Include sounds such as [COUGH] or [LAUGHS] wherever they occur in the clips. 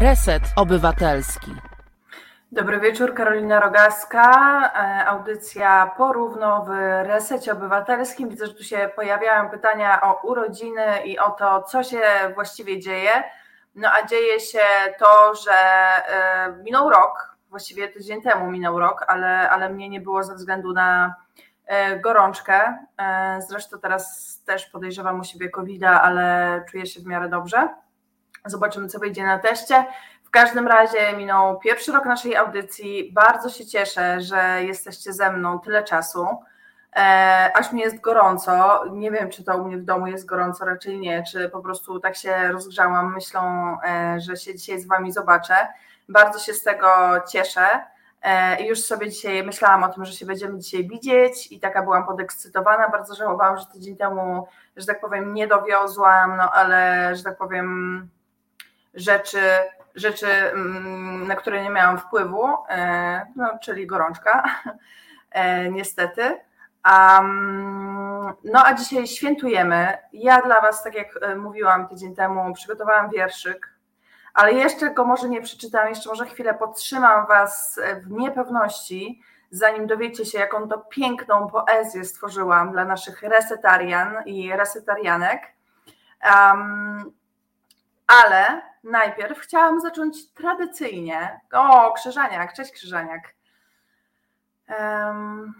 Reset Obywatelski. Dobry wieczór, Karolina Rogaska. E, audycja porówno w Resecie Obywatelskim. Widzę, że tu się pojawiają pytania o urodziny i o to, co się właściwie dzieje. No a dzieje się to, że e, minął rok, właściwie tydzień temu minął rok, ale, ale mnie nie było ze względu na e, gorączkę. Zresztą teraz też podejrzewam u siebie covid ale czuję się w miarę dobrze. Zobaczymy, co wyjdzie na teście. W każdym razie minął pierwszy rok naszej audycji. Bardzo się cieszę, że jesteście ze mną tyle czasu. E, aż mi jest gorąco. Nie wiem, czy to u mnie w domu jest gorąco, raczej nie, czy po prostu tak się rozgrzałam myślą, e, że się dzisiaj z Wami zobaczę. Bardzo się z tego cieszę. E, I już sobie dzisiaj myślałam o tym, że się będziemy dzisiaj widzieć i taka byłam podekscytowana. Bardzo żałowałam, że tydzień temu, że tak powiem, nie dowiozłam, no ale, że tak powiem, rzeczy, rzeczy, mm, na które nie miałam wpływu, e, no, czyli gorączka, [LAUGHS] e, niestety. Um, no a dzisiaj świętujemy. Ja dla Was, tak jak e, mówiłam tydzień temu, przygotowałam wierszyk, ale jeszcze go może nie przeczytam, jeszcze może chwilę podtrzymam Was w niepewności, zanim dowiecie się, jaką to piękną poezję stworzyłam dla naszych resetarian i resetarianek. Um, ale najpierw chciałam zacząć tradycyjnie. O, Krzyżaniak, cześć Krzyżaniak. Um,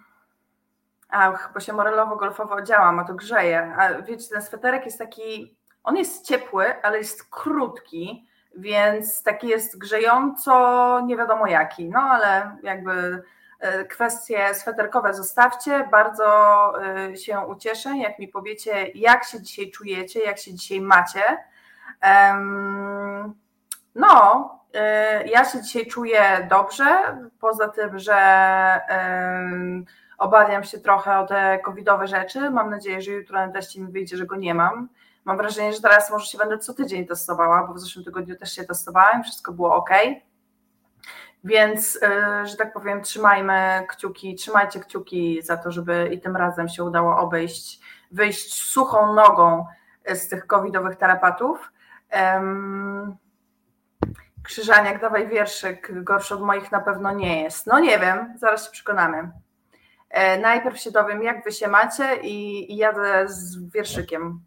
ach, bo się morelowo-golfowo odziałam, a to grzeje. A wiecie, ten sweterek jest taki, on jest ciepły, ale jest krótki, więc taki jest grzejąco nie wiadomo jaki. No ale jakby e, kwestie sweterkowe zostawcie. Bardzo e, się ucieszę, jak mi powiecie, jak się dzisiaj czujecie, jak się dzisiaj macie no, y, ja się dzisiaj czuję dobrze, poza tym, że obawiam się trochę o te covidowe rzeczy. Mam nadzieję, że jutro na teście mi wyjdzie, że go nie mam. Mam wrażenie, że teraz może się będę co tydzień testowała, bo w zeszłym tygodniu też się testowałem, wszystko było ok. Więc, y, że tak powiem, trzymajmy kciuki, trzymajcie kciuki za to, żeby i tym razem się udało obejść, wyjść suchą nogą z tych covidowych tarapatów. Krzyżaniak, dawaj wierszyk, gorszy od moich na pewno nie jest. No nie wiem, zaraz się przekonamy. E, najpierw się dowiem, jak wy się macie i, i jadę z wierszykiem.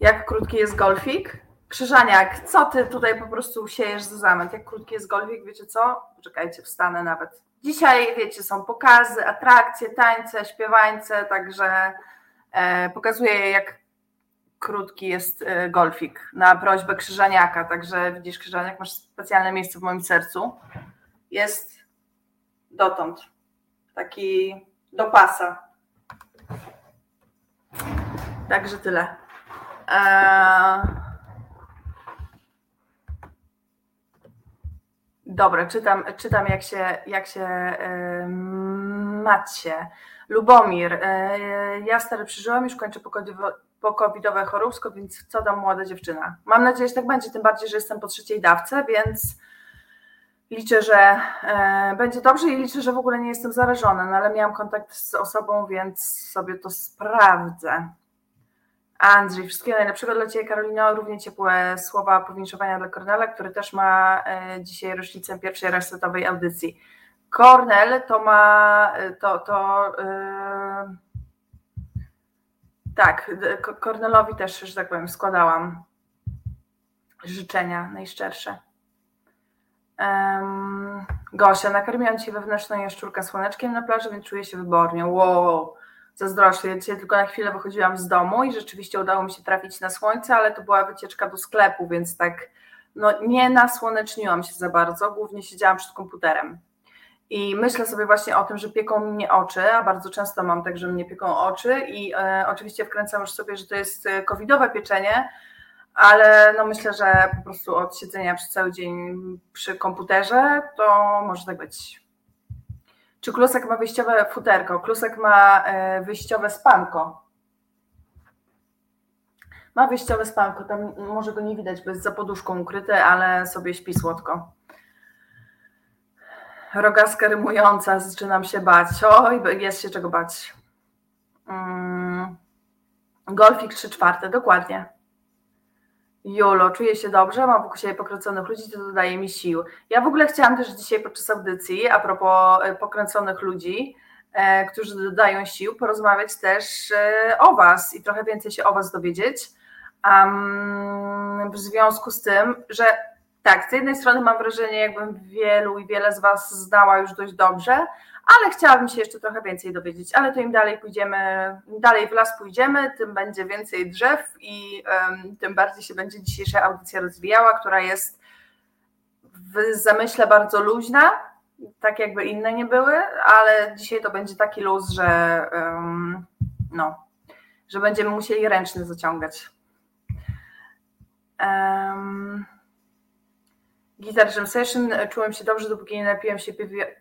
Jak krótki jest golfik? Krzyżaniak, co ty tutaj po prostu siejesz za zamęt? Jak krótki jest golfik, wiecie co? Czekajcie, wstanę nawet. Dzisiaj, wiecie, są pokazy, atrakcje, tańce, śpiewańce, także e, pokazuję, jak krótki jest e, golfik na prośbę Krzyżaniaka, także widzisz Krzyżaniak, masz specjalne miejsce w moim sercu. Jest dotąd, taki do pasa. Także tyle. Eee... Dobra, czytam, czytam jak się, jak się yy, macie. Lubomir, yy, ja stary przeżyłam, już kończę pokojowo, po-covidowe choróbsko, więc co tam młoda dziewczyna. Mam nadzieję, że tak będzie, tym bardziej, że jestem po trzeciej dawce, więc liczę, że e, będzie dobrze i liczę, że w ogóle nie jestem zarażona, no ale miałam kontakt z osobą, więc sobie to sprawdzę. Andrzej, wszystkiego najlepszego dla Ciebie, Karolino. Równie ciepłe słowa powinszowania dla Kornela, który też ma e, dzisiaj rocznicę pierwszej resetowej audycji. Kornel to ma, e, to, to yy, tak, Kornelowi też, że tak powiem, składałam życzenia najszczersze. Um, Gosia, nakarmiłam Ci wewnętrzną jaszczurkę słoneczkiem na plaży, więc czuję się wybornie. Wow, zazdroszczę. Ja dzisiaj tylko na chwilę wychodziłam z domu i rzeczywiście udało mi się trafić na słońce, ale to była wycieczka do sklepu, więc tak no, nie nasłoneczniłam się za bardzo, głównie siedziałam przed komputerem. I myślę sobie właśnie o tym, że pieką mnie oczy, a bardzo często mam tak, że mnie pieką oczy i e, oczywiście wkręcam już sobie, że to jest e, covidowe pieczenie, ale no myślę, że po prostu od siedzenia przez cały dzień przy komputerze to może tak być. Czy klusek ma wyjściowe futerko? Klusek ma e, wyjściowe spanko. Ma wyjściowe spanko, tam może go nie widać, bo jest za poduszką ukryte, ale sobie śpi słodko. Rogaska rymująca, zaczynam się bać. Oj, jest się czego bać. Mm. Golfik 3 czwarte, dokładnie. Jolo, czuję się dobrze, mam wokół siebie pokręconych ludzi, to dodaje mi sił. Ja w ogóle chciałam też dzisiaj podczas audycji, a propos e, pokręconych ludzi, e, którzy dodają sił, porozmawiać też e, o Was i trochę więcej się o Was dowiedzieć. Um, w związku z tym, że tak, z jednej strony mam wrażenie, jakbym wielu i wiele z Was znała już dość dobrze, ale chciałabym się jeszcze trochę więcej dowiedzieć, ale to im dalej pójdziemy, dalej w las pójdziemy, tym będzie więcej drzew i um, tym bardziej się będzie dzisiejsza audycja rozwijała, która jest w zamyśle bardzo luźna, tak jakby inne nie były, ale dzisiaj to będzie taki luz, że um, no, że będziemy musieli ręczny zaciągać. Um, Guitar Jam Session. Czułem się dobrze, dopóki nie napiłem się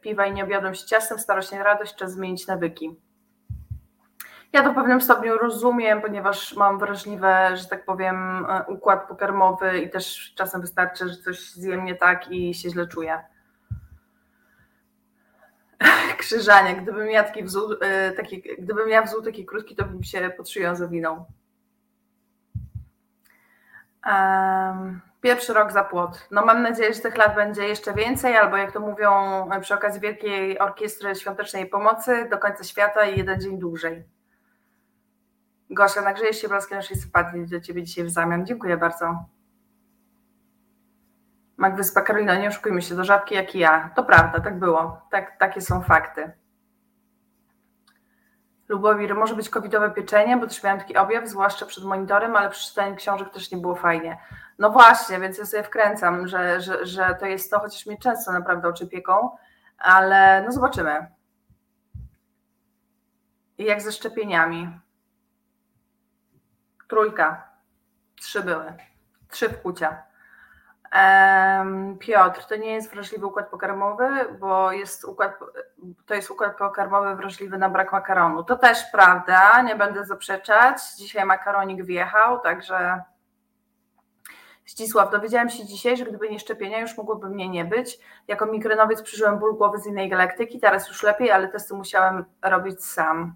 piwa i nie objadłem się ciastem. Starośnie radość, czas zmienić nawyki. Ja to w pewnym stopniu rozumiem, ponieważ mam wrażliwy, że tak powiem, układ pokarmowy i też czasem wystarczy, że coś zjem nie tak i się źle czuję. [LAUGHS] Krzyżanie, gdybym taki wzór, e, taki, gdybym miał wzór taki krótki, to bym się pod szyją zawinął. Um. Pierwszy rok za płot. No mam nadzieję, że tych lat będzie jeszcze więcej, albo jak to mówią przy okazji Wielkiej Orkiestry Świątecznej Pomocy, do końca świata i jeden dzień dłużej. Gosia, nagrzejesz się blaskiem naszej sympatii do Ciebie dzisiaj w zamian. Dziękuję bardzo. Magwyspa Karolina, nie oszukujmy się, do żabki jak i ja. To prawda, tak było. Tak, takie są fakty. Lubowir, może być covidowe pieczenie, bo też miałam taki objaw, zwłaszcza przed monitorem, ale przy czytaniu książek też nie było fajnie. No właśnie, więc ja sobie wkręcam, że, że, że to jest to, chociaż mnie często naprawdę oczy pieką, ale no zobaczymy. I jak ze szczepieniami. Trójka. Trzy były. Trzy wkłucia. Piotr, to nie jest wrażliwy układ pokarmowy, bo jest układ, to jest układ pokarmowy wrażliwy na brak makaronu. To też prawda, nie będę zaprzeczać. Dzisiaj makaronik wjechał, także Ścisław, dowiedziałem się dzisiaj, że gdyby nie szczepienia, już mogłoby mnie nie być. Jako migrenowiec przeżyłem ból głowy z innej galaktyki, teraz już lepiej, ale testy musiałem robić sam.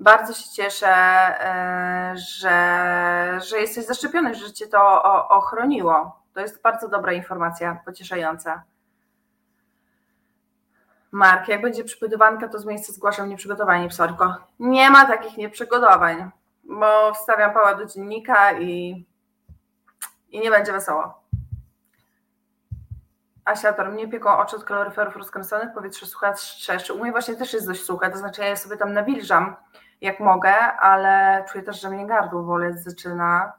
Bardzo się cieszę, e, że, że jesteś zaszczepiony, że cię to ochroniło. To jest bardzo dobra informacja, pocieszająca. Mark, jak będzie przygotowanka, to z miejsca zgłaszam nieprzygotowanie, psorko. Nie ma takich nieprzygotowań, bo wstawiam pała do dziennika i i nie będzie wesoło. Asiator, mnie pieką oczy od kaloryferów rozkręconych, powietrze suche trzeszczy. U mnie właśnie też jest dość suche, to znaczy ja sobie tam nawilżam jak mogę, ale czuję też, że mnie gardło boleć zaczyna.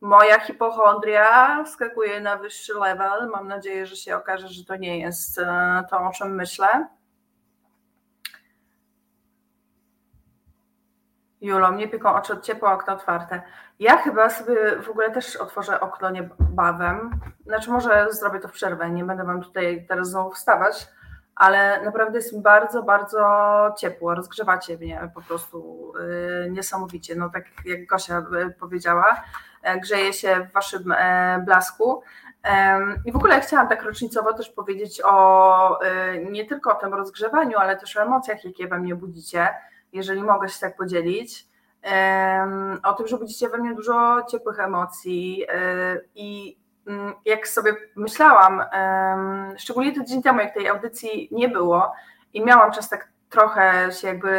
Moja hipochondria wskakuje na wyższy level. Mam nadzieję, że się okaże, że to nie jest e, to, o czym myślę. Julo, mnie pieką oczy od ciepła, okno otwarte. Ja chyba sobie w ogóle też otworzę okno niebawem. Znaczy może zrobię to w przerwę, nie będę wam tutaj teraz znowu wstawać, ale naprawdę jest mi bardzo, bardzo ciepło. Rozgrzewacie mnie po prostu yy, niesamowicie. No tak jak Gosia y, powiedziała, yy, grzeje się w waszym yy, blasku. I w ogóle chciałam tak rocznicowo też powiedzieć o y, nie tylko o tym rozgrzewaniu, ale też o emocjach, jakie we mnie budzicie jeżeli mogę się tak podzielić, o tym, że budzicie we mnie dużo ciepłych emocji i jak sobie myślałam, szczególnie tydzień temu, jak tej audycji nie było i miałam czas tak trochę się jakby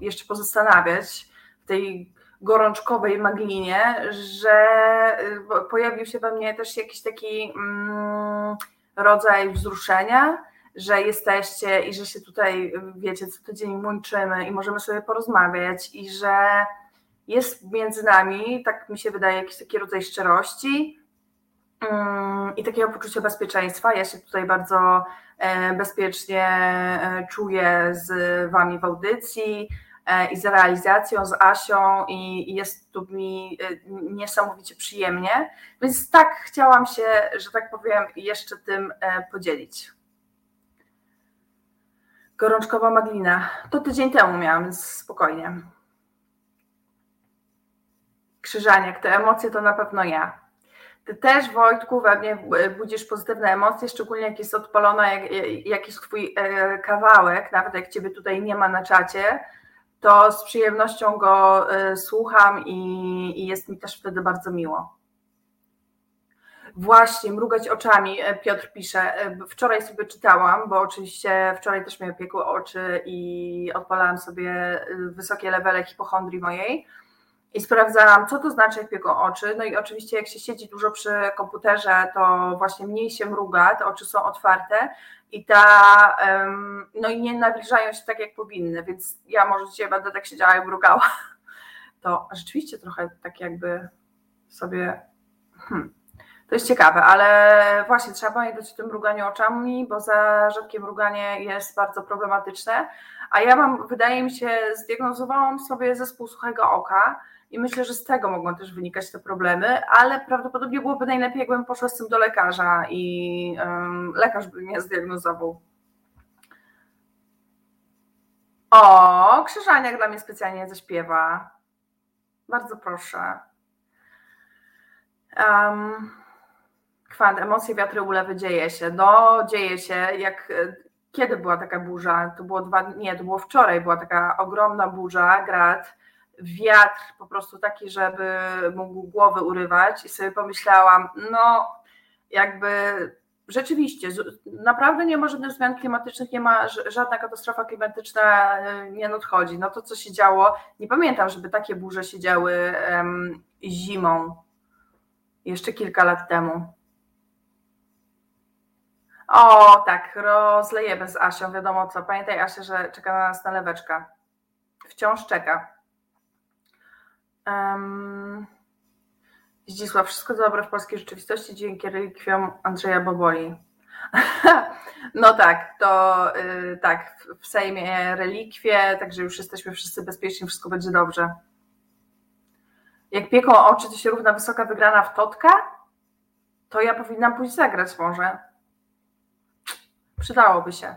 jeszcze pozastanawiać w tej gorączkowej maglinie, że e, pojawił się we mnie też jakiś taki mm, rodzaj wzruszenia, że jesteście i że się tutaj, wiecie, co tydzień łączymy i możemy sobie porozmawiać i że jest między nami, tak mi się wydaje, jakiś taki rodzaj szczerości mm, i takiego poczucia bezpieczeństwa. Ja się tutaj bardzo e, bezpiecznie e, czuję z Wami w audycji e, i z realizacją, z Asią i jest tu mi niesamowicie przyjemnie. Więc tak chciałam się, że tak powiem, jeszcze tym podzielić. Gorączkowa maglina. To tydzień temu miałam, więc spokojnie. Krzyżaniak, te emocje to na pewno ja. Ty też, Wojtku, we mnie budzisz pozytywne emocje, szczególnie jak jest odpalona, jak, jak jest Twój e, kawałek, nawet jak Ciebie tutaj nie ma na czacie, to z przyjemnością go e, słucham i, i jest mi też wtedy bardzo miło. Właśnie, mrugać oczami, e, Piotr pisze. E, wczoraj sobie czytałam, bo oczywiście wczoraj też mnie opiekły oczy i odpalałam sobie e, wysokie levele hipochondrii mojej i sprawdzałam, co to znaczy, jak pieką oczy. No i oczywiście, jak się siedzi dużo przy komputerze, to właśnie mniej się mruga, te oczy są otwarte i ta, no i nie nawilżają się tak, jak powinny, więc ja może dzisiaj będę tak siedziała i mrugała. [LAUGHS] To rzeczywiście trochę tak jakby sobie. Hmm, to jest ciekawe, ale właśnie trzeba pamiętać o tym mruganiu oczami, bo za rzadkie mruganie jest bardzo problematyczne. A ja mam, wydaje mi się, zdiagnozowałam sobie zespół suchego oka i myślę, że z tego mogą też wynikać te problemy, ale prawdopodobnie byłoby najlepiej, jakbym poszła z tym do lekarza i um, lekarz by mnie zdiagnozował. O, Krzyżaniak dla mnie specjalnie zaśpiewa. Bardzo proszę. Um, kwant, emocje, wiatry, ulewy, dzieje się. No, dzieje się. Jak, kiedy była taka burza? To było dwa nie, to było wczoraj, była taka ogromna burza, grad wiatr po prostu taki, żeby mógł głowy urywać i sobie pomyślałam, no jakby rzeczywiście, naprawdę nie ma żadnych zmian klimatycznych, nie ma żadna katastrofa klimatyczna e, nie nadchodzi. No to, co się działo, nie pamiętam, żeby takie burze się działy zimą jeszcze kilka lat temu. O, tak, rozlejemy z Asią, wiadomo co. Pamiętaj, Asia, że czeka na nas naleweczka. Wciąż czeka. Um, Zdzisław, wszystko dobre w polskiej rzeczywistości dzięki relikwiom Andrzeja Boboli. [LAUGHS] no tak, to yy, tak, w Sejmie relikwie, także już jesteśmy wszyscy bezpieczni, wszystko będzie dobrze. Jak pieką oczy, to się równa wysoka wygrana w totka? To ja powinnam pójść zagrać może. Przydałoby się.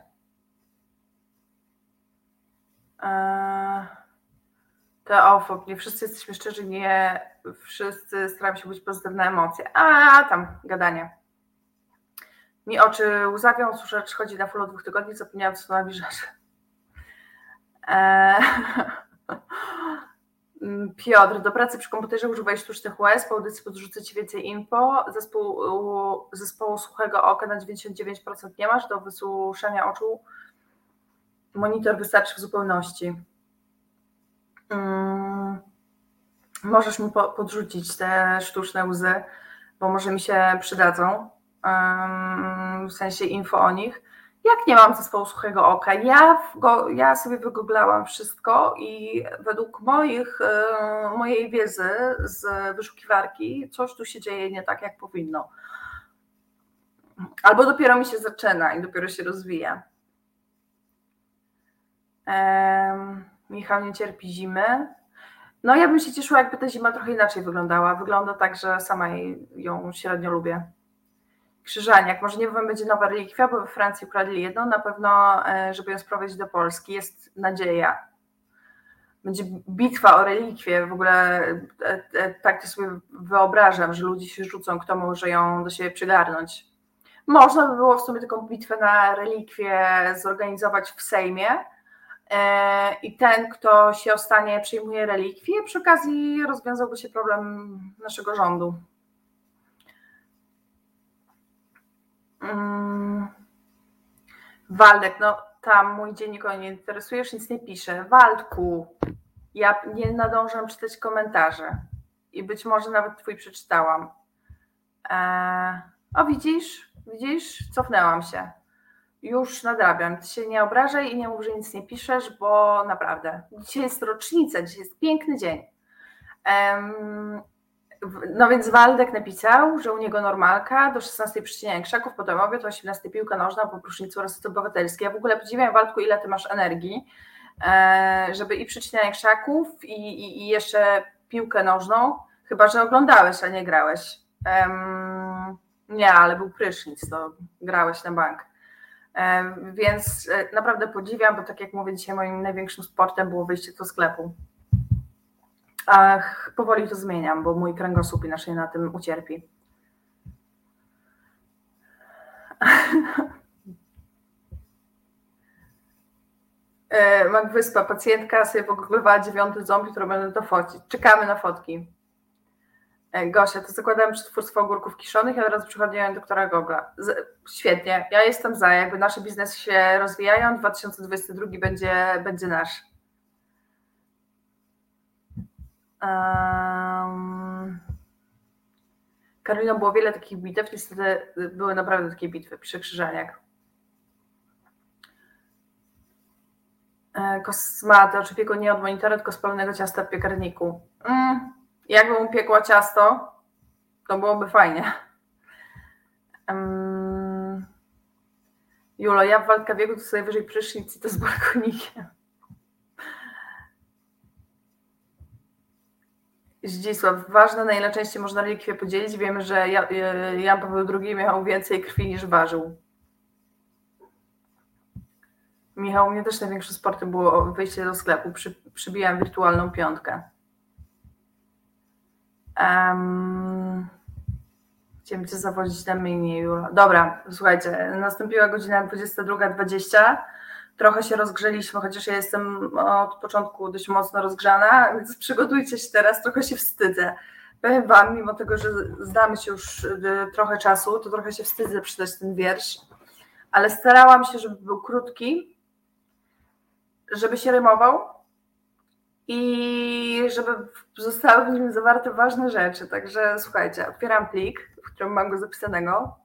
Eee... Teofob, nie wszyscy jesteśmy szczerzy, nie wszyscy starają się być pozytywne emocje. A tam gadanie. Mi oczy łzawią, słuchacz chodzi na full od dwóch tygodni, zapomniałam co na wiżerze. Eee... Piotr, do pracy przy komputerze używaj sztucznych łez, po audycji podrzucę Ci więcej info. Zespół, zespołu suchego oka na 99% nie masz, do wysuszenia oczu monitor wystarczy w zupełności. Mm, możesz mi podrzucić te sztuczne łzy, bo może mi się przydadzą, w sensie info o nich. Jak nie mam zespołu suchego oka, ja, go, ja sobie wygooglałam wszystko i według moich, e, mojej wiedzy z wyszukiwarki coś tu się dzieje nie tak, jak powinno. Albo dopiero mi się zaczyna i dopiero się rozwija. Um, Michał nie cierpi zimy. No ja bym się cieszyła, jakby ta zima trochę inaczej wyglądała. Wygląda tak, że sama ją średnio lubię. Krzyżaniak, może niebawem będzie nowa relikwia, bo we Francji ukradli jedną, na pewno, e, żeby ją sprowadzić do Polski. Jest nadzieja. Będzie bitwa o relikwie, w ogóle e, e, tak to sobie wyobrażam, że ludzie się rzucą, kto może ją do siebie przygarnąć. Można by było w sumie taką bitwę na relikwie zorganizować w Sejmie, i ten, kto się ostanie, przyjmuje relikwie, przy okazji rozwiązałby się problem naszego rządu. Mm. Waldek, no tam mój dziennik nie interesujesz, nic nie pisze. Waldku, ja nie nadążam czytać komentarzy i być może nawet twój przeczytałam. Eee, o widzisz, widzisz, cofnęłam się już nadrabiam. Ty się nie obrażaj i nie mów, że nic nie piszesz, bo naprawdę. Dzisiaj jest rocznica, dzisiaj jest piękny dzień. No więc Waldek napisał, że u niego normalka do 16 przycinania krzaków, potem obiad, o 18 piłka nożna po prusznicu oraz obywatelskie. Ja w ogóle podziwiam Waldku, ile ty masz energii, e, żeby i przycinanie krzaków i, i, i jeszcze piłkę nożną, chyba że oglądałeś, a nie grałeś. Um, nie, ale był prysznic, to grałeś na bank. Więc e, naprawdę podziwiam, bo tak jak mówię, dzisiaj moim największym sportem było wyjście do sklepu. Ach, powoli to zmieniam, bo mój kręgosłup inaczej na tym ucierpi. [LAUGHS] E, Mag Wyspa, pacjentka sobie pogooglowała dziewiąty ząb, który będę to fotić. Czekamy na fotki. E, Gosia, to zakładałem przetwórstwo ogórków kiszonych, a teraz przychodziłem doktora Gogla. Świetnie, ja jestem za, jakby nasze biznesy się rozwijają, 2022 będzie, będzie nasz. Um, Karolina, było wiele takich bitew, niestety były naprawdę takie bitwy przy Krzyżaniak. E, Kosmaty, oczywiście nie od monitora, tylko z pełnego ciasta w piekarniku. Mm, jakbym upiekła ciasto, to byłoby fajnie. Um, Julo, ja w walka wieku to sobie wyżej prysznic i to z balkonikiem. Zdzisław, ważne na ile częściej można relikwie podzielić. Wiemy, że Jan Paweł II miał więcej krwi niż ważył. Michał, mnie też największym sportem było wyjście do sklepu. Przy, przybijam wirtualną piątkę. Um, chciałem cię zawodzić na mnie. Dobra, słuchajcie, nastąpiła godzina 22.20. Trochę się rozgrzeliśmy, chociaż ja jestem od początku dość mocno rozgrzana, więc przygotujcie się teraz, trochę się wstydzę. Powiem Wam, mimo tego, że znamy się już y, trochę czasu, to trochę się wstydzę przeczytać ten wiersz, ale starałam się, żeby był krótki, żeby się rymował i żeby zostały w nim zawarte ważne rzeczy. Także słuchajcie, otwieram plik, w którym mam go zapisanego.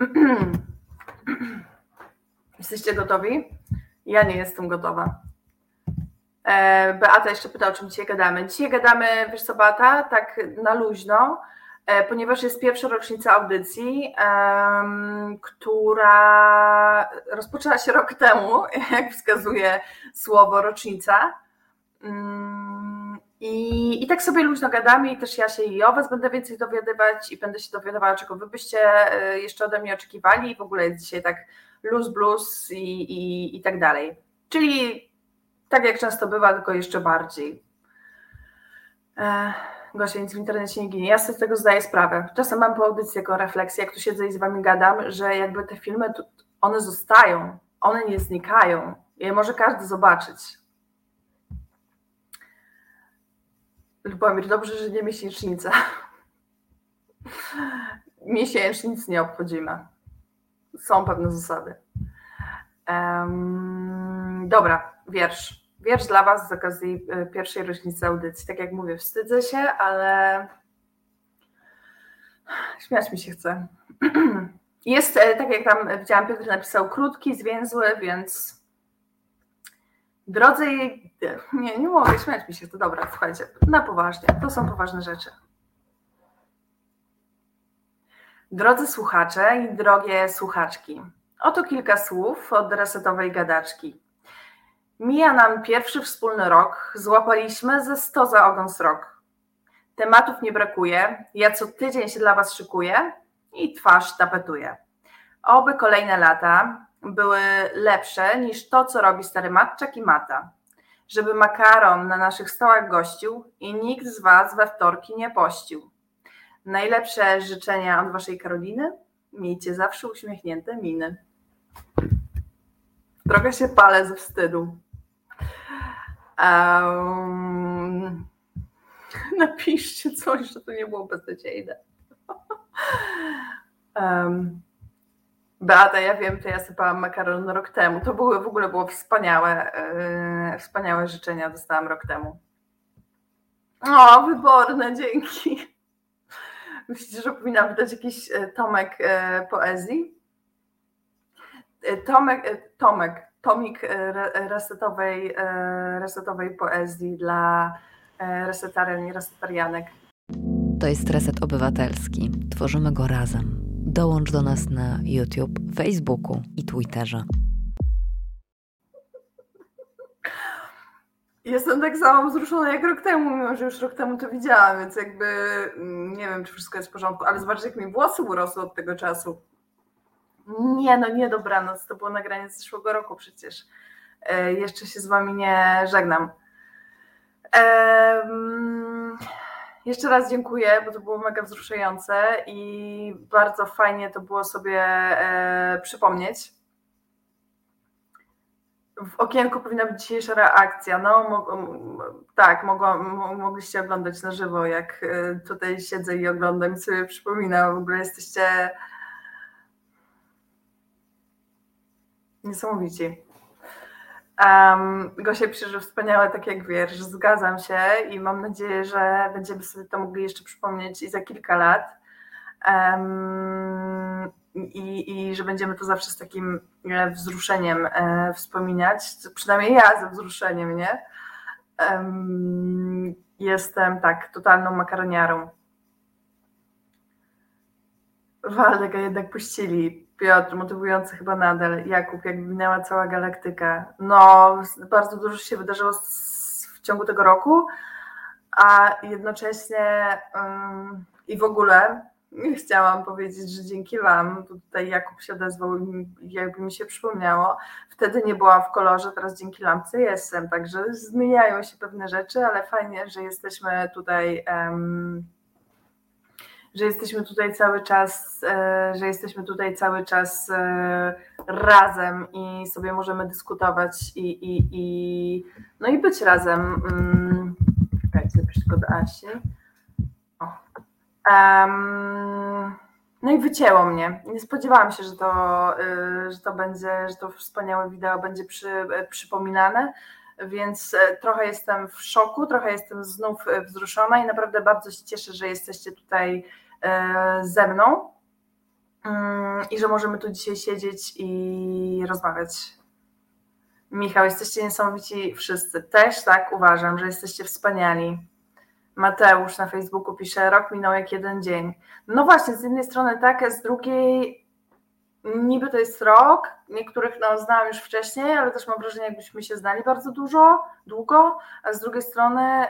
[CLEARS THROAT] Jesteście gotowi? Ja nie jestem gotowa. E, Beata jeszcze pyta, o czym dzisiaj gadamy. Dzisiaj gadamy, wiesz co Beata, tak na luźno, ponieważ jest pierwsza rocznica audycji, która rozpoczęła się rok temu, [LAUGHS] jak wskazuje słowo rocznica. Mm, I, I tak sobie luźno gadamy i też ja się i o Was będę więcej dowiadywać i będę się dowiadywała, czego Wy byście e, jeszcze ode mnie oczekiwali. W ogóle jest dzisiaj tak luz blues i, i, i tak dalej. Czyli tak jak często bywa, tylko jeszcze bardziej. Ech, Gosia, nic w internecie nie ginie. Ja sobie z tego zdaję sprawę. Czasem mam po audycji jako refleksję, jak tu siedzę i z wami gadam, że jakby te filmy, one zostają, one nie znikają. Je może każdy zobaczyć. Lubomir, dobrze, że nie miesięcznica. [LAUGHS] Miesięcznic nie obchodzimy są pewne zasady. Um, dobra, wiersz. Wiersz dla Was z okazji e, pierwszej rocznicy audycji. Tak jak mówię, wstydzę się, ale śmiać mi się chce. [CLEARS THROAT] Jest, e, tak jak tam widziałam, Piotr napisał, krótki, zwięzły, więc drodzy, nie, nie mogę, śmiać mi się to. Dobra, słuchajcie, na poważnie, to są poważne rzeczy. Drodzy słuchacze i drogie słuchaczki, oto kilka słów od resetowej gadaczki. Mija nam pierwszy wspólny rok, złapaliśmy ze sto za ogon srok. Tematów nie brakuje, ja co tydzień się dla Was szykuję i twarz tapetuję. Oby kolejne lata były lepsze niż to, co robi stary matczak i mata. Żeby makaron na naszych stołach gościł i nikt z Was we wtorki nie pościł Najlepsze życzenia od Waszej Karoliny. Miejcie zawsze uśmiechnięte miny. Trochę się palę ze wstydu. Um, [LAUGHS] napiszcie coś, że to nie było beznadziejne. [LAUGHS] Um, Beata, ja wiem, to ja sypałam makaron rok temu. To były w ogóle było wspaniałe, yy, wspaniałe życzenia dostałam rok temu. O, wyborne, dzięki. [LAUGHS] Myślicie, że powinnam wydać jakiś e, tomek e, poezji? Tomek, tomek, tomik resetowej, resetowej poezji dla resetarian i resetarianek. To jest Reset Obywatelski. Tworzymy go razem. Dołącz do nas na YouTube, Facebooku i Twitterze. Jestem tak samo wzruszona jak rok temu, mimo że już rok temu to widziałam, więc jakby mm, nie wiem, czy wszystko jest w porządku, ale zobaczcie, jak mi włosy urosły od tego czasu. Nie, no nie dobranoc, to było nagranie z zeszłego roku przecież. E, jeszcze się z wami nie żegnam. E, jeszcze raz dziękuję, bo to było mega wzruszające i bardzo fajnie to było sobie e, przypomnieć w okienku powinna być dzisiejsza reakcja. No, tak, mogło, mogliście oglądać na żywo, jak y, tutaj siedzę i oglądam i sobie przypominam. W ogóle jesteście niesamowici. Um, Gosia pisze, że wspaniałe, tak jak wiersz. Zgadzam się i mam nadzieję, że będziemy sobie to mogli jeszcze przypomnieć i za kilka lat. Um, i, I że będziemy to zawsze z takim e, wzruszeniem e, wspominać. Przynajmniej ja ze wzruszeniem, nie? Um, jestem tak, totalną makaroniarą. Waldek, a jednak puścili. Piotr, motywujący chyba nadal. Jakub, jak minęła cała galaktyka. No, bardzo dużo się wydarzyło w ciągu tego roku, a jednocześnie um, i w ogóle [LAUGHS] chciałam powiedzieć, że dzięki Wam, tutaj Jakub się odezwał jakby mi się przypomniało, wtedy nie byłam w kolorze, teraz dzięki lampce jestem, także zmieniają się pewne rzeczy, ale fajnie, że jesteśmy tutaj że jesteśmy tutaj cały czas, e, że jesteśmy tutaj cały czas e, razem i sobie możemy dyskutować i, i, i no i być razem. Czekajcie, zapisz tylko do Asi. Um, no i wycięło mnie. Nie spodziewałam się, że to, e, że to będzie, że to wspaniałe wideo będzie przy, przypominane, więc trochę jestem w szoku, trochę jestem znów wzruszona i naprawdę bardzo się cieszę, że jesteście tutaj ze mną mm, i że możemy tu dzisiaj siedzieć i rozmawiać. Michał, jesteście niesamowici wszyscy. Też tak uważam, że jesteście wspaniali. Mateusz na Facebooku pisze, rok minął jak jeden dzień. No właśnie, z jednej strony tak, z drugiej niby to jest rok, niektórych no, znałam już wcześniej, ale też mam wrażenie, jakbyśmy się znali bardzo dużo, długo, a z drugiej strony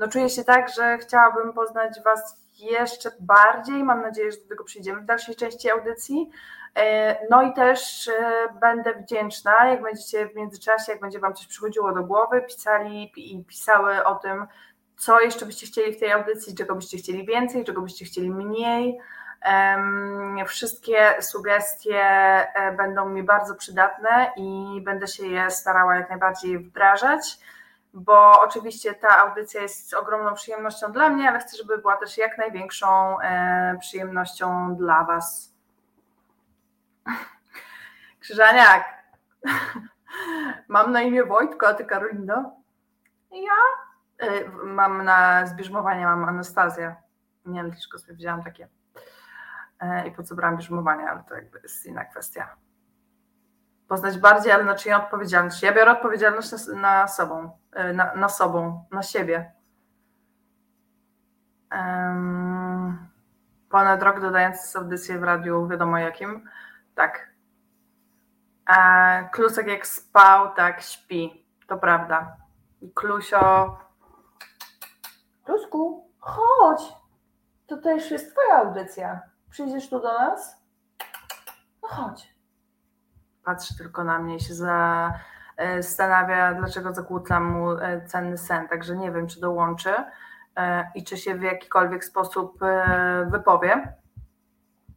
no czuję się tak, że chciałabym poznać Was jeszcze bardziej. Mam nadzieję, że do tego przyjdziemy w dalszej części audycji. E, no i też e, będę wdzięczna, jak będziecie w międzyczasie, jak będzie Wam coś przychodziło do głowy, pisali i pisały o tym, co jeszcze byście chcieli w tej audycji, czego byście chcieli więcej, czego byście chcieli mniej. Wszystkie sugestie e, będą mi bardzo przydatne i będę się je starała jak najbardziej wdrażać bo oczywiście ta audycja jest ogromną przyjemnością dla mnie, ale chcę, żeby była też jak największą e, przyjemnością dla Was. [LAUGHS] Krzyżaniak, [LAUGHS] mam na imię Wojtko, a Ty Karolino? Ja e, mam na zbierzmowanie, mam Anastazję. Nie wiem, tylko sobie wzięłam takie. E, I po co brałam bierzmowanie, ale to jakby jest inna kwestia poznać bardziej, ale na czyją odpowiedzialność. Ja biorę odpowiedzialność na, na sobą, e, na, na sobą, na siebie. Ponad rok dodając audycję w radiu, wiadomo jakim. Tak. A Klusek jak spał, tak śpi. To prawda. Klusio. Klusku, chodź. To też jest twoja audycja. Przyjdziesz tu do nas? No chodź patrzy tylko na mnie i się zastanawia, dlaczego zakłócam mu e, cenny sen. Także nie wiem, czy dołączy e, i czy się w jakikolwiek sposób e, wypowie.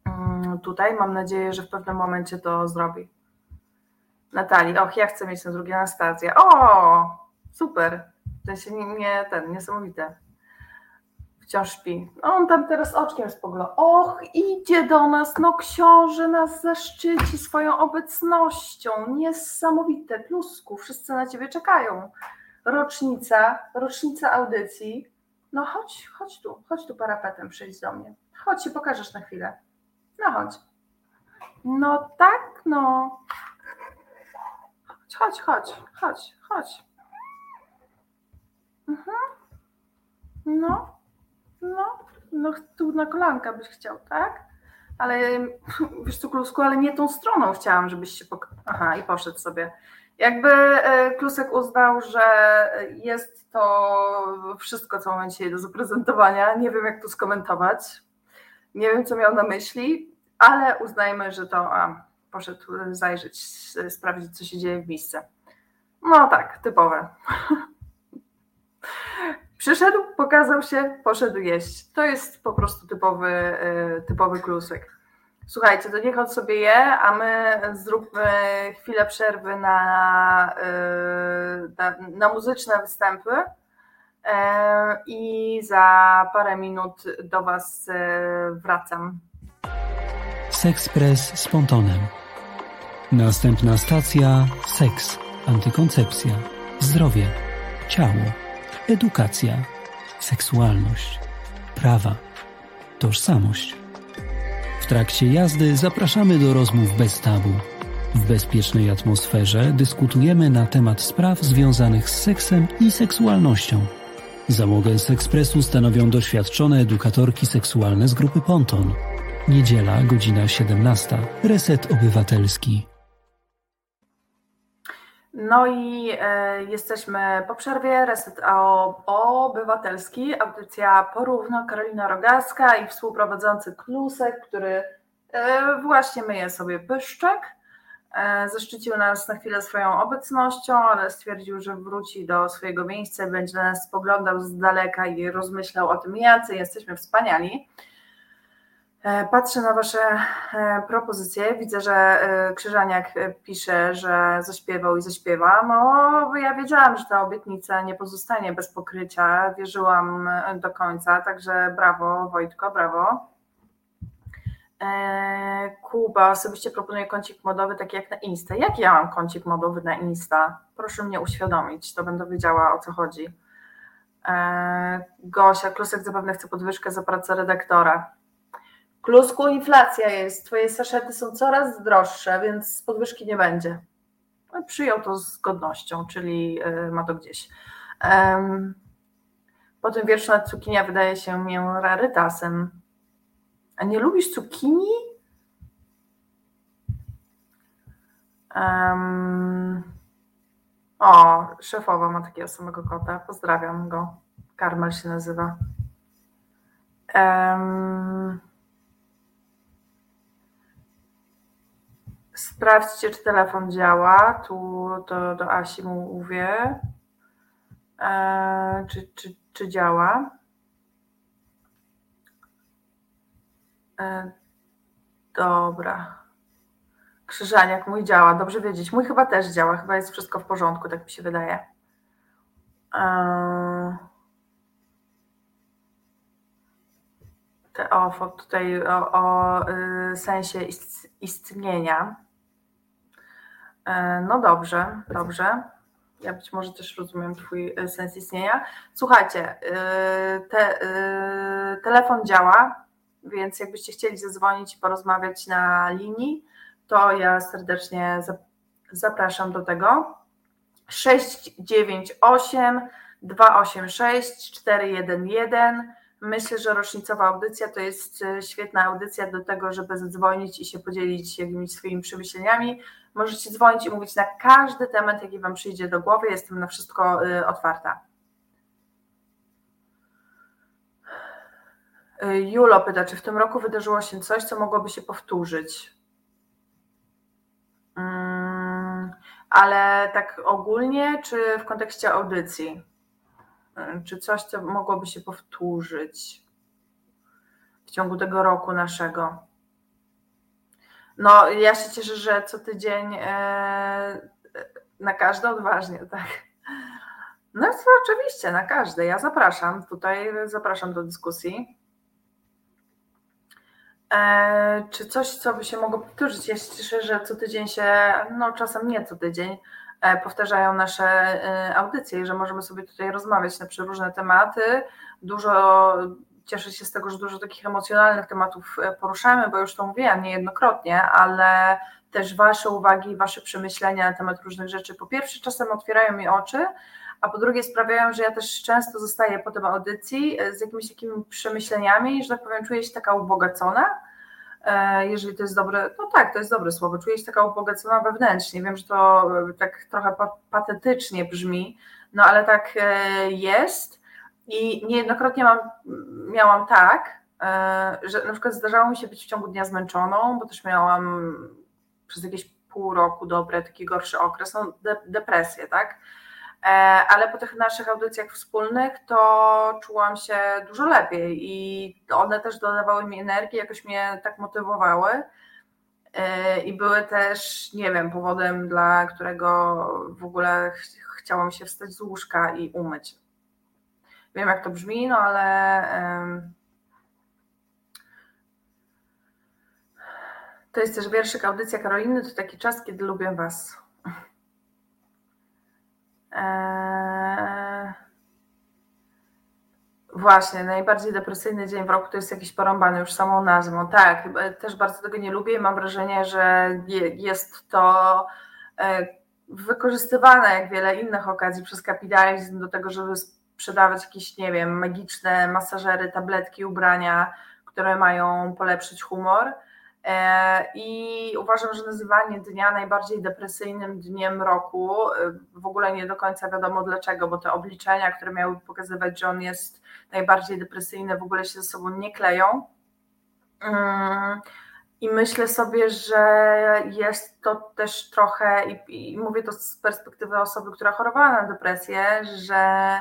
Mm, tutaj mam nadzieję, że w pewnym momencie to zrobi. Natalii, och, ja chcę mieć na drugie Anastazję. O, super. W sensie nie, nie ten, niesamowite wciąż śpi. On tam teraz oczkiem spogląda. Och, idzie do nas, no książę nas zaszczyci swoją obecnością. Niesamowite, plusku, wszyscy na ciebie czekają. Rocznica, rocznica audycji. No chodź, chodź tu, chodź tu parapetem, przyjdź do mnie. Chodź się pokażesz na chwilę. No chodź. No tak, no. Chodź, chodź, chodź, chodź, chodź. Mhm. No. No, no tu na kolanka byś chciał, tak? Ale wiesz co, Klusku, ale nie tą stroną chciałam, żebyś się pok... Aha, i poszedł sobie. Jakby e, Klusek uznał, że jest to wszystko, co mam dzisiaj do zaprezentowania. Nie wiem, jak to skomentować. Nie wiem, co miał na myśli, ale uznajmy, że to a, poszedł zajrzeć, sprawdzić, co się dzieje w miejsce. No tak, typowe. [LAUGHS] Przyszedł, pokazał się, poszedł jeść. To jest po prostu typowy, e, typowy klusek. Słuchajcie, to niech on sobie je, a my zróbmy chwilę przerwy na, y, na, na muzyczne występy e, i za parę minut do Was e, wracam. Sexpress z pontonem. Następna stacja seks, antykoncepcja, zdrowie, ciało, edukacja, seksualność, prawa, tożsamość. W trakcie jazdy zapraszamy do rozmów bez tabu. W bezpiecznej atmosferze dyskutujemy na temat spraw związanych z seksem i seksualnością. Załogę z ekspresu stanowią doświadczone edukatorki seksualne z grupy Ponton. Niedziela, godzina 17. Reset Obywatelski. No i e, jesteśmy po przerwie. Reset Obywatelski, audycja porówno Karolina Rogaska i współprowadzący Klusek, który e, właśnie myje sobie pyszczek. E, zaszczycił nas na chwilę swoją obecnością, ale stwierdził, że wróci do swojego miejsca, będzie na nas spoglądał z daleka i rozmyślał o tym, jacy jesteśmy wspaniali. E, patrzę na Wasze e, propozycje. Widzę, że e, Krzyżaniak pisze, że zaśpiewał i zaśpiewa. No, ja wiedziałam, że ta obietnica nie pozostanie bez pokrycia. Wierzyłam do końca, także brawo, Wojtko, brawo. Kuba osobiście proponuje kącik modowy taki jak na Insta. Jak ja mam kącik modowy na Insta? Proszę mnie uświadomić, to będę wiedziała o co chodzi. Gosia, Klusek zapewne chce podwyżkę za pracę redaktora. Klusku, inflacja jest, twoje saszety są coraz droższe, więc podwyżki nie będzie. No przyjął to z godnością, czyli y, ma to gdzieś. Po tym wierszu na cukinia wydaje się mi rarytasem. A nie lubisz cukinii? Um, o, szefowa ma takiego samego kota. Pozdrawiam go. Karmel się nazywa. Um, Sprawdźcie, czy telefon działa. Tu to do Asi mówię. E, czy, czy, czy działa? E, dobra. Krzyżaniak, mój działa. Dobrze wiedzieć. Mój chyba też działa. Chyba jest wszystko w porządku, tak mi się wydaje. E, te, o, tutaj o, o y, sensie istnienia. E, no dobrze, dobrze. Ja być może też rozumiem Twój e, sens istnienia. Słuchajcie, e, te, telefon działa, więc jakbyście chcieli zadzwonić i porozmawiać na linii, to ja serdecznie zapraszam do tego. 698 286 411 Myślę, że rocznicowa audycja to jest świetna audycja do tego, żeby zadzwonić i się podzielić jakimiś swoimi przemyśleniami. Możecie dzwonić i mówić na każdy temat, jaki Wam przyjdzie do głowy. Jestem na wszystko e, otwarta. E, Julo pyta, czy w tym roku wydarzyło się coś, co mogłoby się powtórzyć? Hmm, ale tak ogólnie, czy w kontekście audycji? Czy coś, co mogłoby się powtórzyć w ciągu tego roku naszego? No, ja się cieszę, że co tydzień e, na każde odważnie, tak. No to oczywiście, na każde. Ja zapraszam tutaj, zapraszam do dyskusji. E, czy coś, co by się mogło powtórzyć? Ja się cieszę, że co tydzień się, no czasem nie co tydzień, E, powtarzają nasze e, audycje że możemy sobie tutaj rozmawiać na przeróżne tematy. Dużo cieszę się z tego, że dużo takich emocjonalnych tematów e, poruszamy, bo już to mówiłam niejednokrotnie, ale też Wasze uwagi, Wasze przemyślenia na temat różnych rzeczy po pierwsze czasem otwierają mi oczy, a po drugie sprawiają, że ja też często zostaję po tym audycji z jakimiś takimi przemyśleniami, że tak powiem, czuję się taka ubogacona. E, jeżeli to jest dobre, no tak, to jest dobre słowo, czuję się taka ubogacona wewnętrznie, wiem, że to e, tak trochę patetycznie brzmi, no ale tak e, jest i niejednokrotnie mam, miałam tak, że na przykład zdarzało mi się być w ciągu dnia zmęczoną, bo też miałam przez jakieś pół roku dobre, taki gorszy okres, no de, depresję, tak, ale po tych naszych audycjach wspólnych to czułam się dużo lepiej i one też dodawały mi energii, jakoś mnie tak motywowały. I były też, nie wiem, powodem, dla którego w ogóle ch chciałam się wstać z łóżka i umyć. Wiem, jak to brzmi, no ale. To jest też wierszyk Audycja Karoliny, to taki czas, kiedy lubię Was. Eee... Właśnie, najbardziej depresyjny dzień w roku to jest jakiś porąbany już samą nazwą. Tak, też bardzo tego nie lubię i mam wrażenie, że jest to e, wykorzystywane jak wiele innych okazji przez kapitalizm do tego, żeby sprzedawać jakieś, nie wiem, magiczne masażery, tabletki, ubrania, które mają polepszyć humor. E, I uważam, że nazywanie dnia najbardziej depresyjnym dniem roku, e, w ogóle nie do końca wiadomo dlaczego, bo te obliczenia, które miały pokazywać, że on jest najbardziej depresyjny, w ogóle się ze sobą nie kleją. Mm, I myślę sobie, że jest to też trochę, i, i mówię to z perspektywy osoby, która chorowała na depresję, że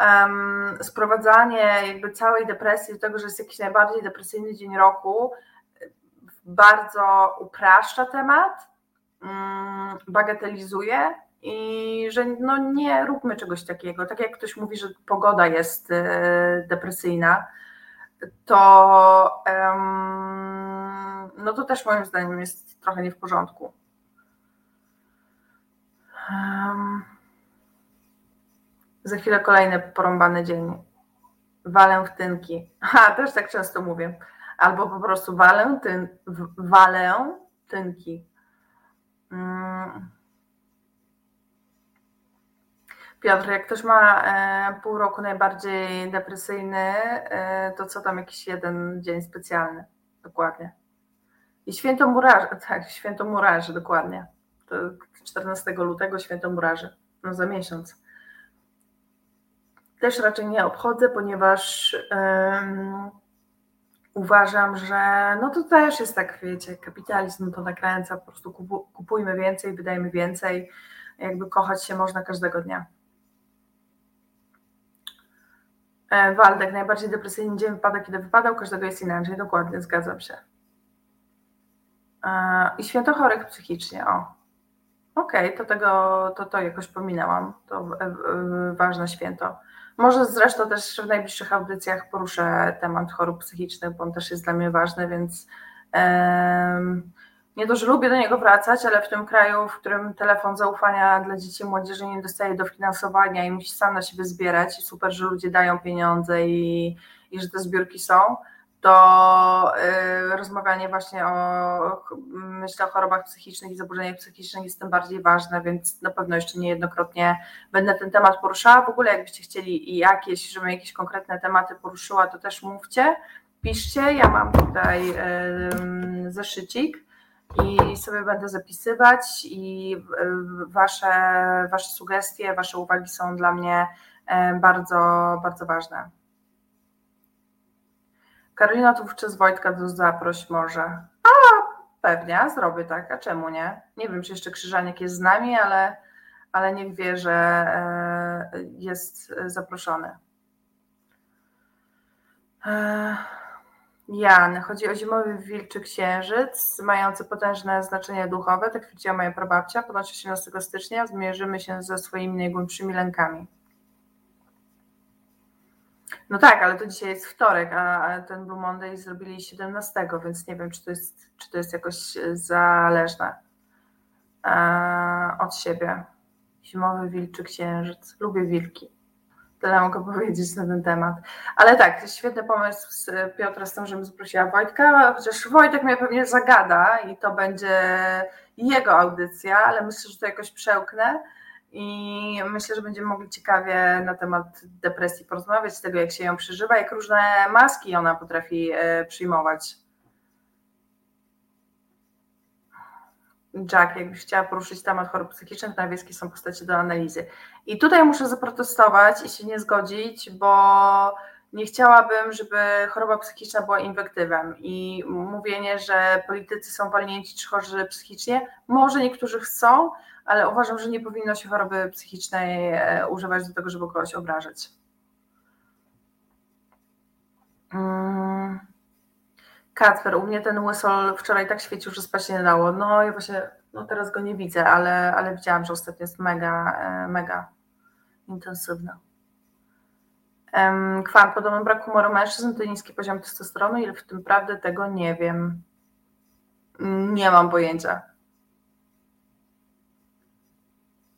um, sprowadzanie jakby całej depresji do tego, że jest jakiś najbardziej depresyjny dzień roku, bardzo upraszcza temat, um, bagatelizuje i że no nie róbmy czegoś takiego. Tak jak ktoś mówi, że pogoda jest e, depresyjna, to um, no to też moim zdaniem jest trochę nie w porządku. Um, za chwilę kolejny porąbany dzień. Walentynki. Ha, też tak często mówię. Albo po prostu walentyn, walentynki. Um, Piotr, jak ktoś ma e, pół roku najbardziej depresyjny, e, to co tam jakiś jeden dzień specjalny? Dokładnie. I święto murarzy, [LAUGHS] tak, święto murarzy, dokładnie. To 14 lutego święto murarzy, no za miesiąc. Też raczej nie obchodzę, ponieważ um, uważam, że no to też jest tak, wiecie, kapitalizm to nakręca, po prostu kupujmy więcej, wydajmy więcej, jakby kochać się można każdego dnia. E, Waldek, najbardziej depresyjny dzień wypada, kiedy wypadał, każdego jest inaczej, dokładnie, zgadzam się. E, I święto chorych psychicznie, o. Okej, okay, to tego, to, to jakoś pominęłam, to ważne święto. Może zresztą też w najbliższych audycjach poruszę temat chorób psychicznych, bo on też jest dla mnie ważny, więc nie to, że lubię do niego wracać, ale w tym kraju, w którym telefon zaufania dla dzieci i młodzieży nie dostaje dofinansowania i musi sam na siebie zbierać i super, że ludzie dają pieniądze i, i że te zbiórki są, to y, rozmawianie właśnie o, myślę o chorobach psychicznych i zaburzeniach psychicznych jest tym bardziej ważne, więc na pewno jeszcze niejednokrotnie będę ten temat poruszała. W ogóle jakbyście chcieli jakieś, żebym jakieś konkretne tematy poruszyła, to też mówcie, piszcie. Ja mam tutaj y, zeszycik i sobie będę zapisywać i wasze, wasze sugestie, wasze uwagi są dla mnie e, bardzo, bardzo ważne. Karolina tu wówczas Wojtka zaproś może. A, pewnie, zrobię tak, a czemu nie? Nie wiem, czy jeszcze Krzyżaniek jest z nami, ale, ale niech wie, że e, jest zaproszony. E, Jan, chodzi o zimowy wilczy księżyc, mający potężne znaczenie duchowe, tak twierdziła moja prababcia. Ponoć 18 stycznia zmierzymy się ze swoimi najgłębszymi lękami. No tak, ale to dzisiaj jest wtorek, a ten Blue Monday zrobili 17, więc nie wiem, czy to jest, czy to jest jakoś zależne od siebie. Zimowy wilczy księżyc. Lubię wilki. Tyle mogę [LAUGHS] powiedzieć na ten temat. Ale tak, świetny pomysł z Piotra z tym, żebym zaprosiła Wojtka, chociaż Wojtek mnie pewnie zagada i to będzie jego audycja, ale myślę, że to jakoś przełknę i myślę, że będziemy mogli ciekawie na temat depresji porozmawiać, tego jak się ją przeżywa, jak różne maski ona potrafi e, przyjmować. Jack, jakbyś chciała poruszyć temat chorób psychicznych, najwięcej są postacie do analizy. I tutaj muszę zaprotestować i się nie zgodzić, bo nie chciałabym, żeby choroba psychiczna była inwektywem i mówienie, że politycy są walnięci czy chorzy psychicznie. Może niektórzy chcą, ale uważam, że nie powinno się choroby psychicznej e, używać do tego, żeby kogoś obrażać. Hmm. Kacper, u mnie ten łysol wczoraj tak świecił, że spać nie dało. No ja właśnie, no teraz go nie widzę, ale, ale widziałam, że ostatnio jest mega, e, mega intensywny. Kwan, podobno brak humoru mężczyzn to niski poziom testosteronu, ile w tym prawdy, tego nie wiem. Nie mam pojęcia.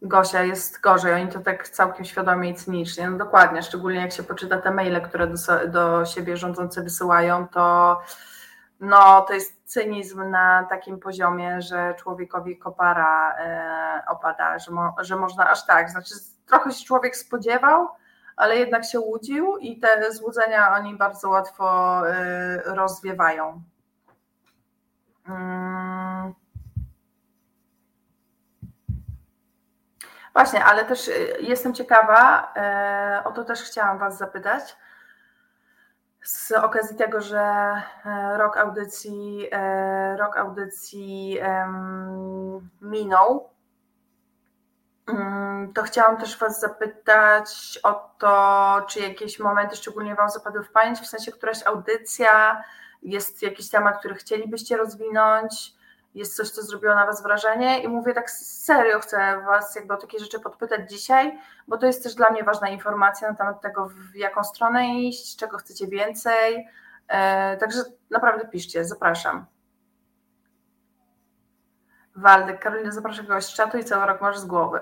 Gosia jest gorzej, oni to tak całkiem świadomie i cynicznie. No dokładnie, szczególnie jak się poczyta te maile, które do, do siebie rządzący wysyłają, to no, to jest cynizm na takim poziomie, że człowiekowi kopara e, opada, że, mo, że można aż tak. Znaczy, trochę się człowiek spodziewał, ale jednak się łudził i te złudzenia oni bardzo łatwo e, rozwiewają. Hmm. Właśnie, ale też e, jestem ciekawa, e, o to też chciałam Was zapytać z okazji tego, że rok audycji, rok audycji minął, mm, to chciałam też Was zapytać o to, czy jakieś momenty szczególnie Wam zapadły w pamięć, w sensie któraś audycja, jest jakiś temat, który chcielibyście rozwinąć, jest coś, co zrobiło na Was wrażenie i mówię tak serio, chcę Was jakby o takie rzeczy podpytać dzisiaj, bo to jest też dla mnie ważna informacja na temat tego, w jaką stronę iść, czego chcecie więcej, e, także naprawdę piszcie, zapraszam. Waldek, Karolina, zapraszam kogoś z czatu i cały rok masz z głowy.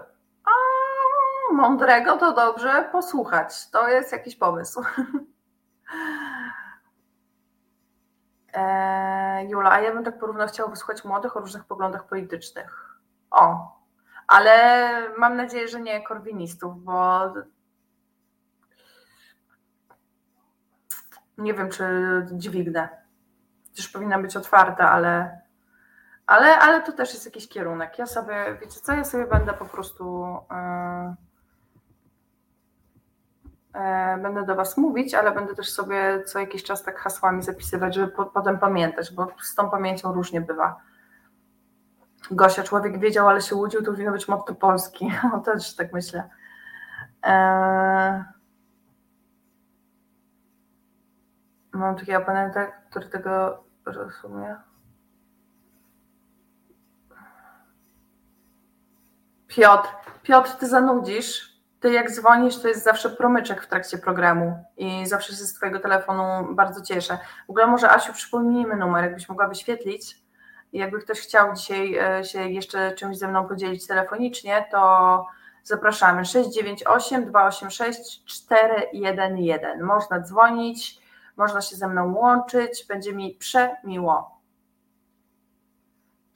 Mądrego to dobrze posłuchać, to jest jakiś pomysł. [LAUGHS] E, Jula, a ja bym tak porówno chciała wysłuchać młodych o różnych poglądach politycznych. O, ale mam nadzieję, że nie korwinistów, bo nie wiem, czy dźwignę. Też powinna być otwarta, ale, ale, ale to też jest jakiś kierunek. Ja sobie, wiecie co, ja sobie będę po prostu. Yy będę do Was mówić, ale będę też sobie co jakiś czas tak hasłami zapisywać, żeby po, potem pamiętać, bo z tą pamięcią różnie bywa. Gosia, człowiek wiedział, ale się łudził, to powinno być motto Polski. [LAUGHS] O, też tak myślę. Eee... Mam takiego oponenta, który tego rozumie. Piotr, Piotr, ty zanudzisz ty jak dzwonisz, to jest zawsze promyczek w trakcie programu i zawsze się z twojego telefonu bardzo cieszę. W ogóle może Asiu przypomnijmy numer, jakbyś mogła wyświetlić. Jakby ktoś chciał dzisiaj e, się jeszcze czymś ze mną podzielić telefonicznie, to zapraszamy 698 286 411. Można dzwonić, można się ze mną łączyć, będzie mi przemiło.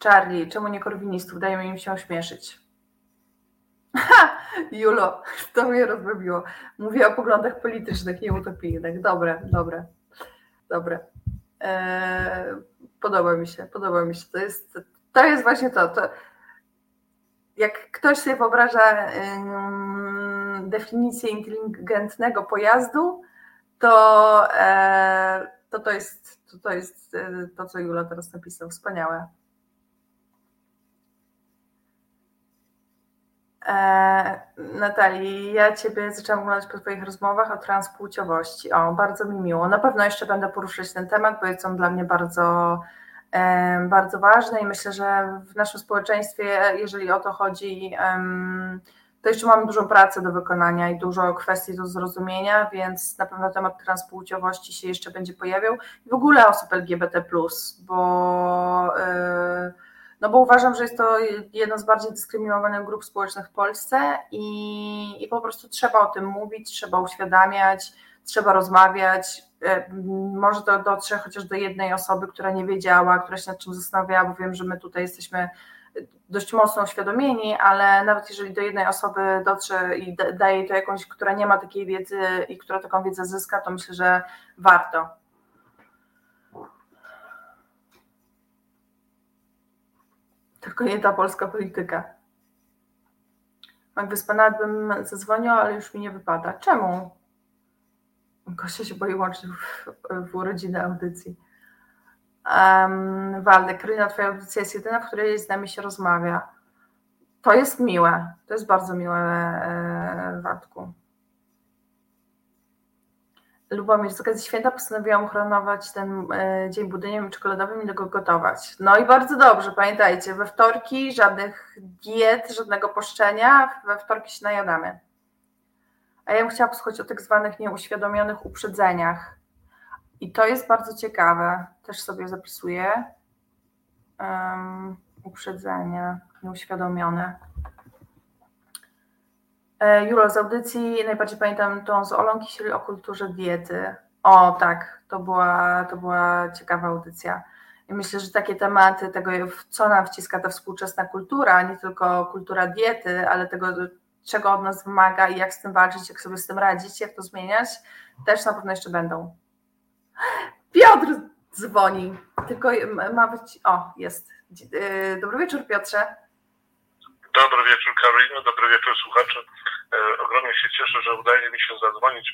Charlie, czemu nie korwinistów? Dajmy im się ośmieszyć. Ha! Julo, to mnie rozbawiło. Mówię o poglądach politycznych, nie utopijnych. Dobre, dobre, dobre. Eee, podoba mi się, podoba mi się. To jest, to jest właśnie to, to jak ktoś sobie wyobraża definicję inteligentnego pojazdu, to, e, to, to, jest, to, to jest e, to, co Jula teraz napisał. Wspaniałe. E, Natalii, ja Ciebie zaczęłam oglądać po Twoich rozmowach o transpłciowości. O, bardzo mi miło. Na pewno jeszcze będę poruszać ten temat, bo jest on dla mnie bardzo, e, bardzo ważny i myślę, że w naszym społeczeństwie, jeżeli o to chodzi, to jeszcze mamy dużą pracę do wykonania i dużo kwestii do zrozumienia, więc na pewno temat transpłciowości się jeszcze będzie pojawiał i w ogóle osób LGBT, bo. Yy, no bo uważam, że jest to jedna z bardziej dyskryminowanych grup społecznych w Polsce i, i po prostu trzeba o tym mówić, trzeba uświadamiać, trzeba rozmawiać. E, może to dotrze chociaż do jednej osoby, która nie wiedziała, która się nad czym zastanawiała, bo wiem, że my tutaj jesteśmy dość mocno uświadomieni, ale nawet jeżeli do jednej osoby dotrze i daje to jakąś, która nie ma takiej wiedzy i która taką wiedzę zyska, to myślę, że warto. Tylko nie ta polska polityka. Magwyspa nawet bym zadzwoniła, ale już mi nie wypada. Czemu? Kościa się boi łączyć w, w urodziny audycji. Um, Waldek, Karolina, twoja audycja jest jedyna, w której z nami się rozmawia. To jest miłe, to jest bardzo miłe, e. Lubomir, z okazji święta postanowiłam uchoronować ten e, dzień budyniem czekoladowym i go gotować. No i bardzo dobrze, pamiętajcie, we wtorki żadnych diet, żadnego poszczenia, we wtorki się najadamy. A ja bym chciała posłuchać o tak zwanych nieuświadomionych uprzedzeniach. I to jest bardzo ciekawe, też sobie zapisuję. Um, uprzedzenia nieuświadomione. E, Julo, z audycji najbardziej pamiętam tą z Olą Kisiel o kulturze diety. O tak, to była, to była ciekawa audycja. I myślę, że takie tematy tego, co nam wciska ta współczesna kultura, nie tylko kultura diety, ale tego, czego od nas wymaga i jak z tym walczyć, jak sobie z tym radzić, jak to zmieniać, też na pewno jeszcze będą. Piotr dzwoni, tylko ma być. O, jest. E, dobry wieczór, Piotrze. Dobry wieczór, Karolino, dobry wieczór, słuchacze. E, ogromnie się cieszę, że udaje mi się zadzwonić,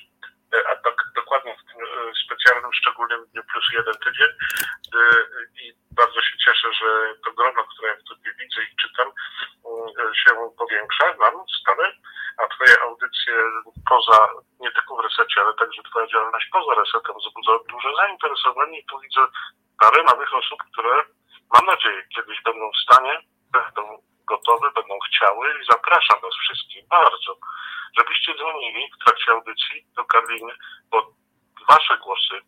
e, a tak dokładnie w tym e, specjalnym, szczególnym dniu plus jeden tydzień. I bardzo się cieszę, że to grono, które ja tutaj widzę i czytam, się powiększa nam stale, a Twoje audycje poza, nie tylko w resecie, ale także Twoja działalność poza resetem wzbudza duże zainteresowanie i tu widzę parę nowych osób, które mam nadzieję kiedyś będą w stanie, będą gotowe, będą chciały i zapraszam Was wszystkich bardzo, żebyście dzwonili w trakcie audycji do Karliny, bo Wasze głosy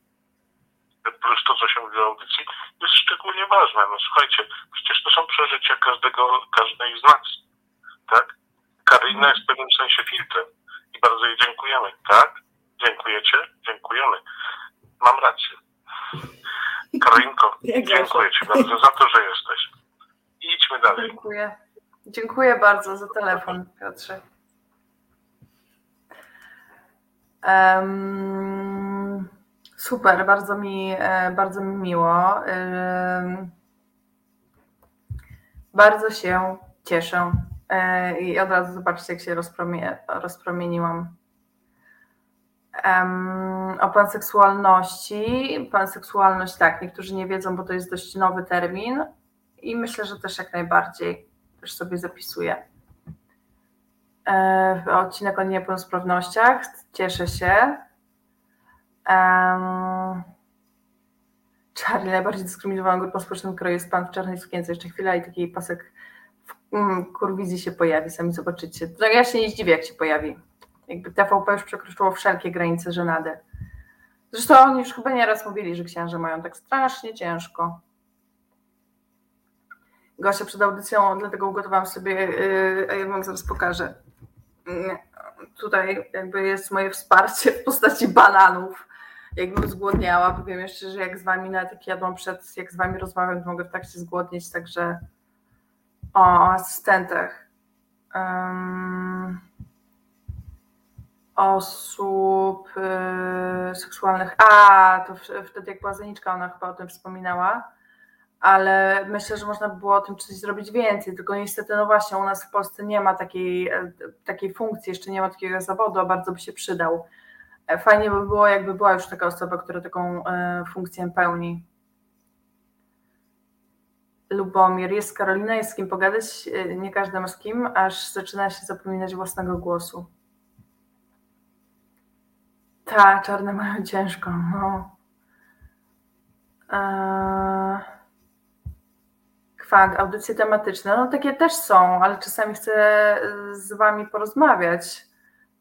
plus to, co się mówi o audycji, jest szczególnie ważne. No słuchajcie, przecież to są przeżycia każdego, każdej z nas, tak? Karolina jest w pewnym sensie filtrem i bardzo jej dziękujemy, tak? Dziękujecie? Dziękujemy. Mam rację. Karolinko, [LAUGHS] dziękuję Ci bardzo za to, że jesteś. I idźmy dalej. Dziękuję. Dziękuję bardzo za telefon, Piotrze. Um, super, bardzo mi, e, bardzo mi miło. Um, bardzo się cieszę e, i od razu zobaczcie, jak się rozpromie, rozpromieniłam. Um, o panseksualności. Panseksualność, tak, niektórzy nie wiedzą, bo to jest dość nowy termin i myślę, że też jak najbardziej też sobie zapisuję. E, odcinek o niepełnosprawnościach. Cieszę się. Charlie, najbardziej dyskryminowaną grupą społeczną kraju jest pan w czarnej sukience. Jeszcze chwila i taki pasek w mm, kurwizji się pojawi, sami zobaczycie. No ja się nie zdziwię, jak się pojawi. Jakby TVP już przekroczyło wszelkie granice żenady. Zresztą oni już chyba nieraz mówili, że księże mają tak strasznie ciężko. Gosia przed audycją, dlatego ugotowałam sobie, yy, a ja wam zaraz pokażę. Yy, tutaj jakby jest moje wsparcie w postaci bananów. Jakbym zgłodniała, powiem jeszcze, że jak z wami nawet jak jadłam przed, jak z wami rozmawiam, to mogę w trakcie zgłodnieć, także o, asystentach. Um, osób y, seksualnych. A, to wtedy jak była Zaniczka, ona chyba o tym wspominała ale myślę, że można by było o tym coś zrobić więcej, tylko niestety, no właśnie, u nas w Polsce nie ma takiej, e, takiej funkcji, jeszcze nie ma takiego zawodu, a bardzo by się przydał. E, fajnie by było, jakby była już taka osoba, która taką e, funkcję pełni. Lubomir, jest Karolina, jest z kim pogadać, nie każdy ma z kim, aż zaczyna się zapominać własnego głosu. Tak, czarne mają ciężko, no. Eee kwant, audycje tematyczne, no takie też są, ale czasami chcę z Wami porozmawiać.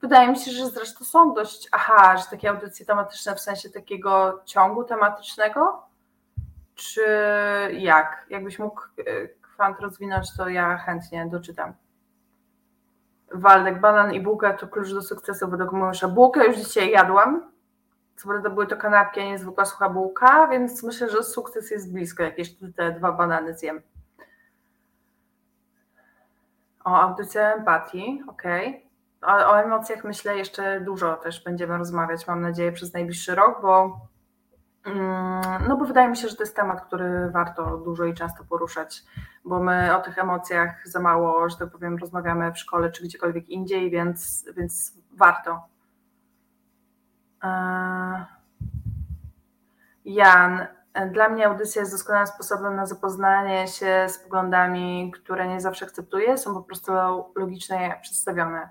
Wydaje mi się, że zresztą są dość, aha, że takie audycje tematyczne w sensie takiego ciągu tematycznego, czy jak? Jakbyś mógł e, kwant rozwinąć, to ja chętnie doczytam. Waldek, banan i bułka to klucz do sukcesu według mojego Bułkę już dzisiaj jadłam. Co prawda były to kanapki, a nie zwykła sucha bułka, więc myślę, że sukces jest blisko, jakieś te dwa banany zjem. O audycja empatii, okej. Okay. O, emocjach myślę jeszcze dużo też będziemy rozmawiać, mam nadzieję, przez najbliższy rok, bo mm, no bo wydaje mi się, że to jest temat, który warto dużo i często poruszać, bo my o tych emocjach za mało, że tak powiem, rozmawiamy w szkole czy gdziekolwiek indziej, więc, więc warto. Eee Jan, dla mnie audycja jest doskonałym sposobem na zapoznanie się z poglądami, które nie zawsze akceptuję, są po prostu logicznie przedstawione.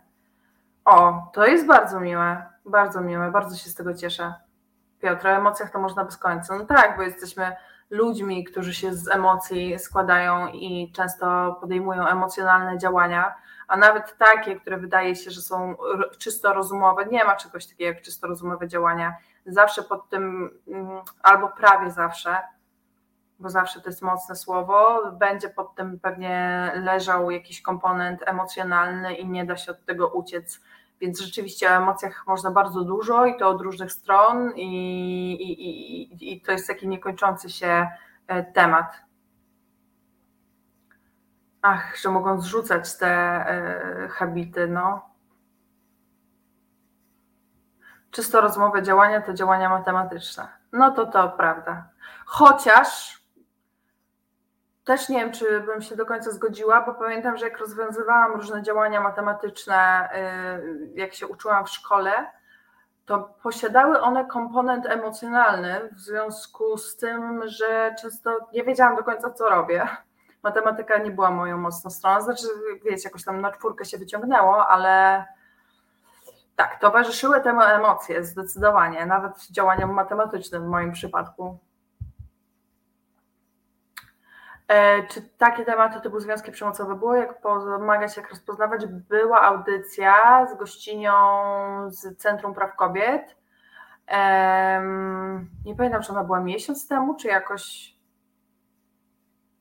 O, to jest bardzo miłe, bardzo miłe, bardzo się z tego cieszę. Piotr, o emocjach to można bez końca. No tak, bo jesteśmy ludźmi, którzy się z emocji składają i często podejmują emocjonalne działania, a nawet takie, które wydaje się, że są czysto rozumowe, nie ma czegoś takiego jak czysto rozumowe działania. Zawsze pod tym, mm, albo prawie zawsze, bo zawsze to jest mocne słowo, będzie pod tym pewnie leżał jakiś komponent emocjonalny i nie da się od tego uciec. Więc rzeczywiście o emocjach można bardzo dużo i to od różnych stron, i, i, i, i to jest taki niekończący się e, temat. Ach, że mogą zrzucać te e, habity, no. Czysto rozmowe działania to działania matematyczne. No to to prawda. Chociaż też nie wiem, czy bym się do końca zgodziła, bo pamiętam, że jak rozwiązywałam różne działania matematyczne, y, jak się uczyłam w szkole, to posiadały one komponent emocjonalny, w związku z tym, że często nie wiedziałam do końca, co robię. Matematyka nie była moją mocną stroną, znaczy, wiecie, jakoś tam na czwórkę się wyciągnęło, ale tak, towarzyszyły temu emocje zdecydowanie, nawet działaniom matematycznym w moim przypadku. E, czy takie tematy typu związki przemocowe było, jak pomagać, jak rozpoznawać? Była audycja z gościnią z Centrum Praw Kobiet. Nie pamiętam, czy ona była miesiąc temu, czy jakoś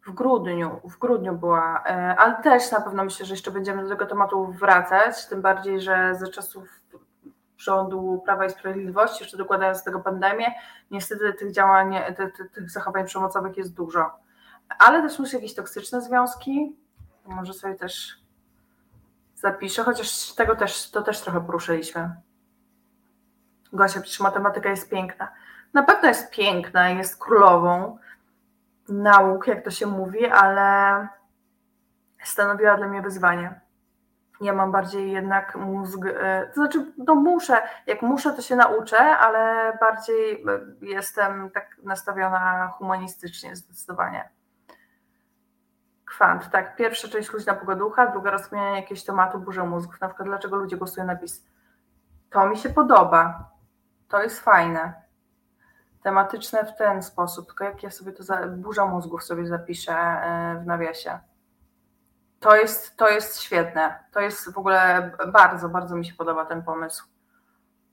w grudniu, w grudniu była, e, ale też na pewno myślę, że jeszcze będziemy do tego tematu wracać, tym bardziej, że za czasów rządu Prawa i Sprawiedliwości, jeszcze dokładając do tego pandemię, niestety tych działań, tych, tych zachowań przemocowych jest dużo ale też muszę jakieś toksyczne związki. Może sobie też zapiszę, chociaż tego też, to też trochę poruszyliśmy. Gosia, przecież matematyka jest piękna. Na pewno jest piękna jest królową nauk, jak to się mówi, ale stanowiła dla mnie wyzwanie. Ja mam bardziej jednak mózg, e, to znaczy, no muszę, jak muszę, to się nauczę, ale bardziej e, jestem tak nastawiona humanistycznie zdecydowanie. Kwant, tak. Pierwsza część luźna pogoducha, druga rozkminianie jakiegoś tematu, burza mózgów. Na przykład dlaczego ludzie głosują na PiS. To mi się podoba. To jest fajne. Tematyczne w ten sposób. Tylko jak ja sobie to za... burza mózgów sobie zapiszę e, w nawiasie. To jest, to jest świetne. To jest w ogóle bardzo, bardzo mi się podoba ten pomysł.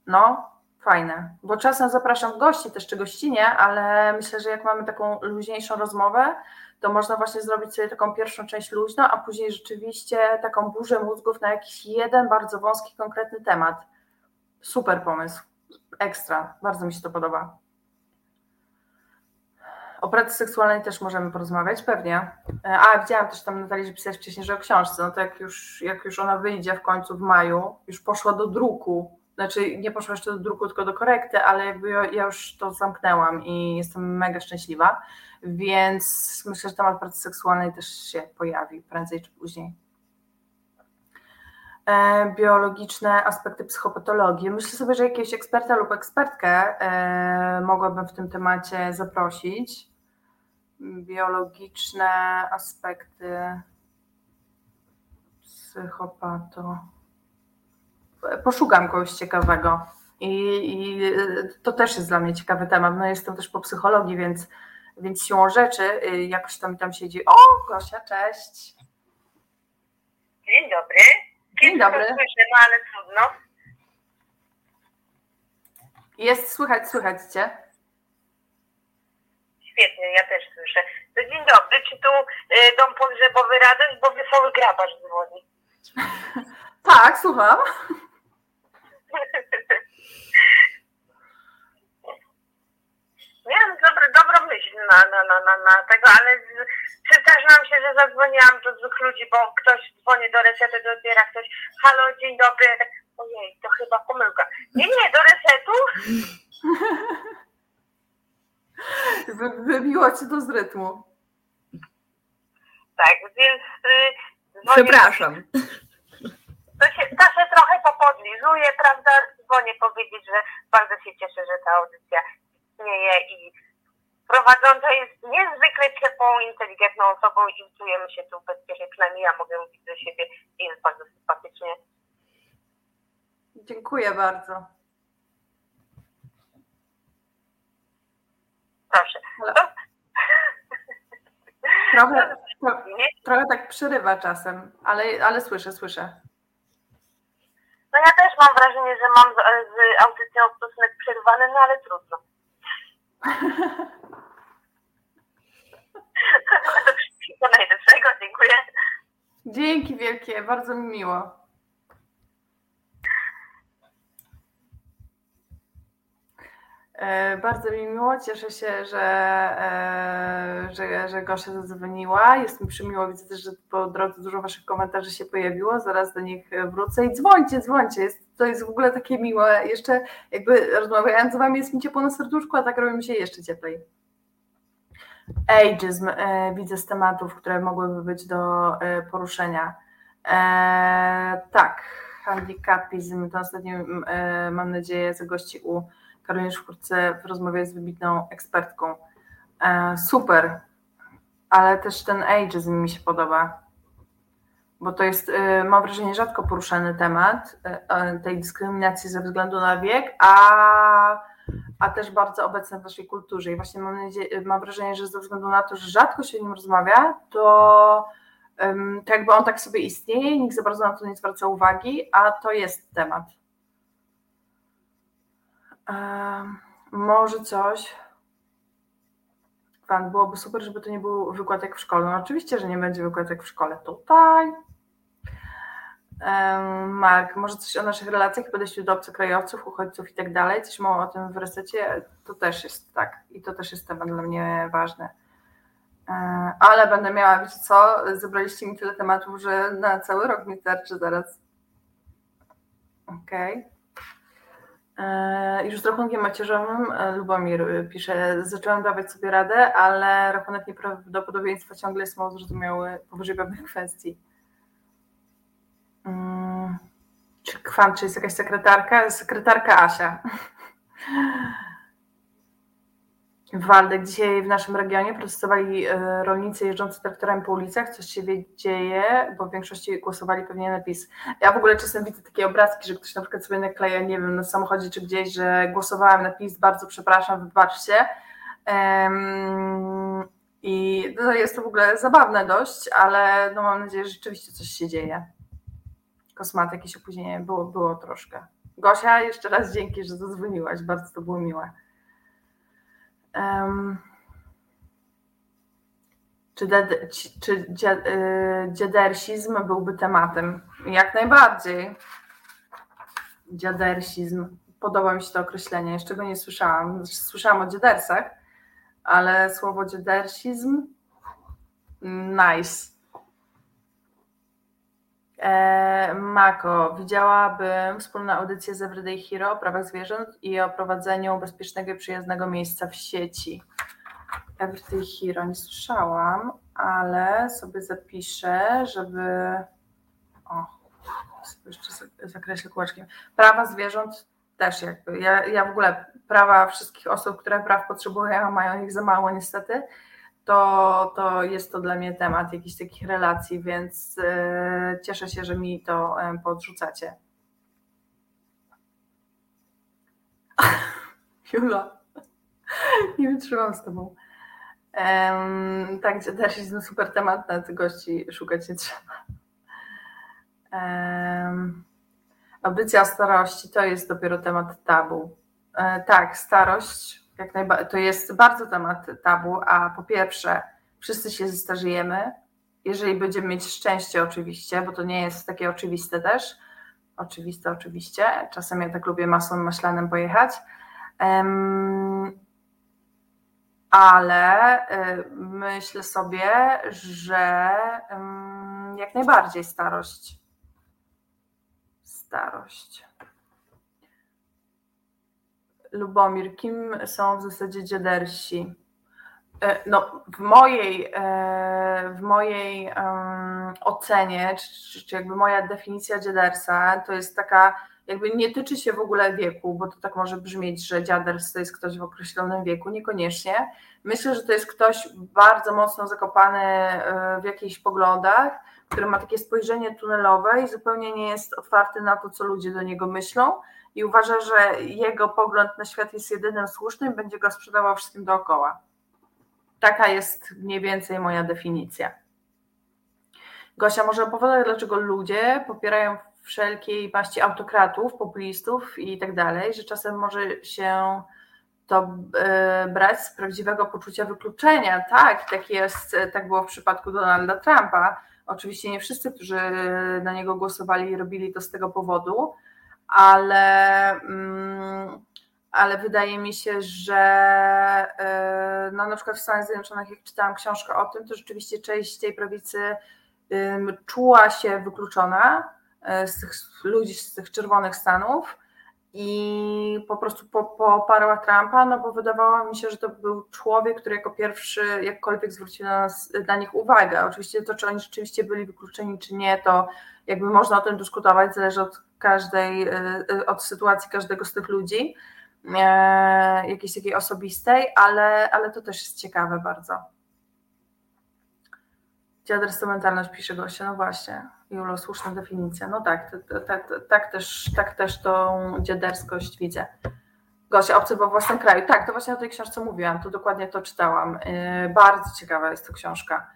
No, fajne. Bo czasem zapraszam gości też czy gościnie, ale myślę, że jak mamy taką luźniejszą rozmowę, to można właśnie zrobić sobie taką pierwszą część luźno, a później rzeczywiście taką burzę mózgów na jakiś jeden bardzo wąski, konkretny temat. Super pomysł. Ekstra. Bardzo mi się to podoba. O pracy seksualnej też możemy porozmawiać, pewnie. A, widziałam też tam Natalii, że pisałeś wcześniej, że o książce. No to jak już, jak już ona wyjdzie w końcu w maju, już poszła do druku. Znaczy nie poszła jeszcze do druku, tylko do korekty, ale jakby ja już to zamknęłam i jestem mega szczęśliwa. Więc myślę, że temat pracy seksualnej też się pojawi prędzej czy później. E, biologiczne aspekty psychopatologii. Myślę sobie, że jakiegoś eksperta lub ekspertkę e, mogłabym w tym temacie zaprosić. Biologiczne aspekty psychopato. Poszukam kogoś ciekawego. I, I, to też jest dla mnie ciekawy temat. No jestem też po psychologii, więc więc siłą rzeczy y, jakoś tam tam siedzi. O, Gosia, cześć. Dzień dobry. Dzień dobry. Słyszę, no ale trudno. Jest, słychać, słychać Cię. Świetnie, ja też słyszę. To dzień dobry, czy tu y, dom pogrzebowy Radość, bo wesoły grabarz dzwoni. [LAUGHS] tak, słucham. [LAUGHS] Miałam dobry, dobrą myśl na, na, na, na, na tego, ale przyznażam się, że zadzwoniłam do dwóch ludzi, bo ktoś dzwoni do resetu, dopiero ktoś, halo, dzień dobry, tak, ojej, to chyba pomyłka. Nie, nie, do resetu. [LAUGHS] Wy, wybiło cię to z rytmu. Tak, więc... Yy, Przepraszam. To się, to się trochę popodlizuje, prawda? Dzwonię powiedzieć, że bardzo się cieszę, że ta audycja istnieje i prowadząca jest niezwykle ciepłą, inteligentną osobą i czujemy się tu bezpiecznie, przynajmniej ja mogę mówić do siebie i jest bardzo sympatycznie. Dziękuję bardzo. Proszę. Ale... Trochę, trochę tak przerywa czasem, ale, ale słyszę, słyszę. No ja też mam wrażenie, że mam z, z audycją stosunek przerwany, no ale trudno. [LAUGHS] [LAUGHS] Wszystkiego najlepszego, dziękuję. Dzięki wielkie, bardzo mi miło. E, bardzo mi miło, cieszę się, że, e, że, że Gosia zadzwoniła. Jest mi przymiło, widzę też, że po drodze dużo Waszych komentarzy się pojawiło. Zaraz do nich wrócę i dzwońcie, dzwońcie. Jest, to jest w ogóle takie miłe. Jeszcze jakby rozmawiając z Wami jest mi ciepło na serduszku, a tak robi mi się jeszcze cieplej. Ageism e, widzę z tematów, które mogłyby być do poruszenia. tak, handicapizm to ostatnio mam nadzieję zagości u Karolina wkrótce w rozmowie z wybitną ekspertką. E, super, ale też ten ageism mi się podoba, bo to jest, e, mam wrażenie, rzadko poruszany temat e, tej dyskryminacji ze względu na wiek, a, a też bardzo obecny w naszej kulturze. I właśnie mam, mam wrażenie, że ze względu na to, że rzadko się o nim rozmawia, to, to jakby on tak sobie istnieje, nikt za bardzo na to nie zwraca uwagi, a to jest temat może coś. Fan, byłoby super, żeby to nie był wykład jak w szkole. No oczywiście, że nie będzie wykład jak w szkole. Tutaj. Mark, może coś o naszych relacjach, podejściu do obcokrajowców, uchodźców i tak dalej. Coś mało o tym w resecie. To też jest tak. I to też jest temat dla mnie ważny. Ale będę miała, wiecie co, zebraliście mi tyle tematów, że na cały rok mi starczy zaraz. Okej. Okay. E, już z rachunkiem macierzowym e, Lubomir e, pisze, zacząłem dawać sobie radę, ale rachunek nieprawdopodobieństwa ciągle jest mało zrozumiały powyżej pewnych kwestii. Hmm. Czy Kwan, czy jest jakaś sekretarka? Sekretarka Asia. [LAUGHS] Waldek, dzisiaj w naszym regionie protestowali e, rolnicy jeżdżący traktorami po ulicach. Coś się dzieje, bo w większości głosowali pewnie na PiS. Ja w ogóle czasem widzę takie obrazki, że ktoś na przykład sobie nakleja, nie wiem, na samochodzie czy gdzieś, że głosowałem na PiS, bardzo przepraszam, wybaczcie. I no, jest to w ogóle zabawne dość, ale no, mam nadzieję, że rzeczywiście coś się dzieje. Kosmat, jakieś opóźnienie było, było troszkę. Gosia, jeszcze raz dzięki, że zadzwoniłaś, bardzo to było miłe. Um, czy, de, czy y, dziadersizm byłby tematem? Jak najbardziej. Dziadersizm. Podoba mi się to określenie. Jeszcze go nie słyszałam. Słyszałam o dziadersach, ale słowo dziadersizm nice. E, Mako, widziałabym wspólną audycję z Everyday Hero o prawach zwierząt i o prowadzeniu bezpiecznego i przyjaznego miejsca w sieci. Everyday Hero nie słyszałam, ale sobie zapiszę, żeby. O, sobie jeszcze zakreślę kółeczkiem. Prawa zwierząt też jakby. Ja, ja w ogóle prawa wszystkich osób, które praw potrzebują, a mają ich za mało niestety to, to jest to dla mnie temat jakichś takich relacji, więc yy, cieszę się, że mi to yy, podrzucacie. [LAUGHS] Jula, [LAUGHS] nie wytrzymam z tobą. Um, tak, też jest super temat, na gości szukać nie trzeba. Um, audycja starości to jest dopiero temat tabu. E, tak, starość jak. To jest bardzo temat tabu, a po pierwsze, wszyscy się zestarzejemy, jeżeli będziemy mieć szczęście oczywiście, bo to nie jest takie oczywiste też, oczywiste oczywiście, czasem ja tak lubię masą maślanym pojechać, um, ale y, myślę sobie, że um, jak najbardziej starość. Starość. Lubomir, kim są w zasadzie dziadersi? E, no, w mojej, e, w mojej ocenie, czy, czy, jakby moja definicja dziadersa, to jest taka jakby nie tyczy się w ogóle wieku, bo to tak może brzmieć, że dziaders to jest ktoś w określonym wieku, niekoniecznie. Myślę, że to jest ktoś bardzo mocno zakopany e, w jakichś poglądach, który ma takie spojrzenie tunelowe i zupełnie nie jest otwarty na to, co ludzie do niego myślą i uważa, że jego pogląd na świat jest jedynym słusznym będzie go sprzedawał wszystkim dookoła. Taka jest mniej więcej moja definicja. Gosia, może opowiadać, dlaczego ludzie popierają wszelkiej maści autokratów, populistów i tak dalej, że czasem może się to e, brać z prawdziwego poczucia wykluczenia. Tak, tak jest, tak było w przypadku Donalda Trumpa. Oczywiście nie wszyscy, którzy na niego głosowali, robili to z tego powodu, ale, mm, ale wydaje mi się, że e, no, na przykład w Stanach Zjednoczonych, jak czytałam książkę o tym, to rzeczywiście część tej prawicy czuła się wykluczona e, z tych ludzi z tych czerwonych stanów i po prostu poparła Trumpa, no bo wydawało mi się, że to był człowiek, który jako pierwszy jakkolwiek zwrócił na, nas, na nich uwagę. Oczywiście to, czy oni rzeczywiście byli wykluczeni, czy nie, to jakby można o tym dyskutować, zależy od każdej, e, e, od sytuacji każdego z tych ludzi, jakiejś takiej osobistej, ale, ale to też jest ciekawe bardzo. Dziaders to mentalność, pisze gościa, no właśnie. Julo, słuszna definicja. No tak, tak, tak, też, tak też tą dziaderskość widzę. Gosia, obcy we własnym kraju. Tak, to właśnie o tej książce mówiłam, to dokładnie to czytałam. Bardzo ciekawa jest to książka.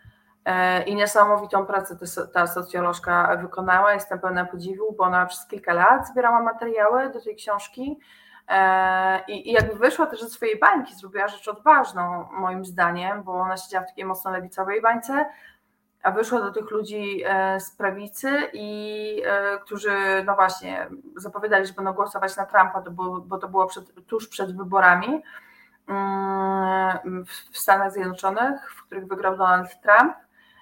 Yy, I niesamowitą pracę ta socjolożka wykonała. Jestem pełna podziwu, bo ona przez kilka lat zbierała materiały do tej książki. Yy, I, I jakby wyszła też ze swojej bańki, zrobiła rzecz odważną, moim zdaniem, bo ona siedziała w takiej mocno lewicowej bańce, a wyszła do tych ludzi e, z prawicy i e, którzy no właśnie zapowiadali, że będą głosować na Trumpa, bo to było przed, tuż przed wyborami mm, w Stanach Zjednoczonych, w których wygrał Donald Trump.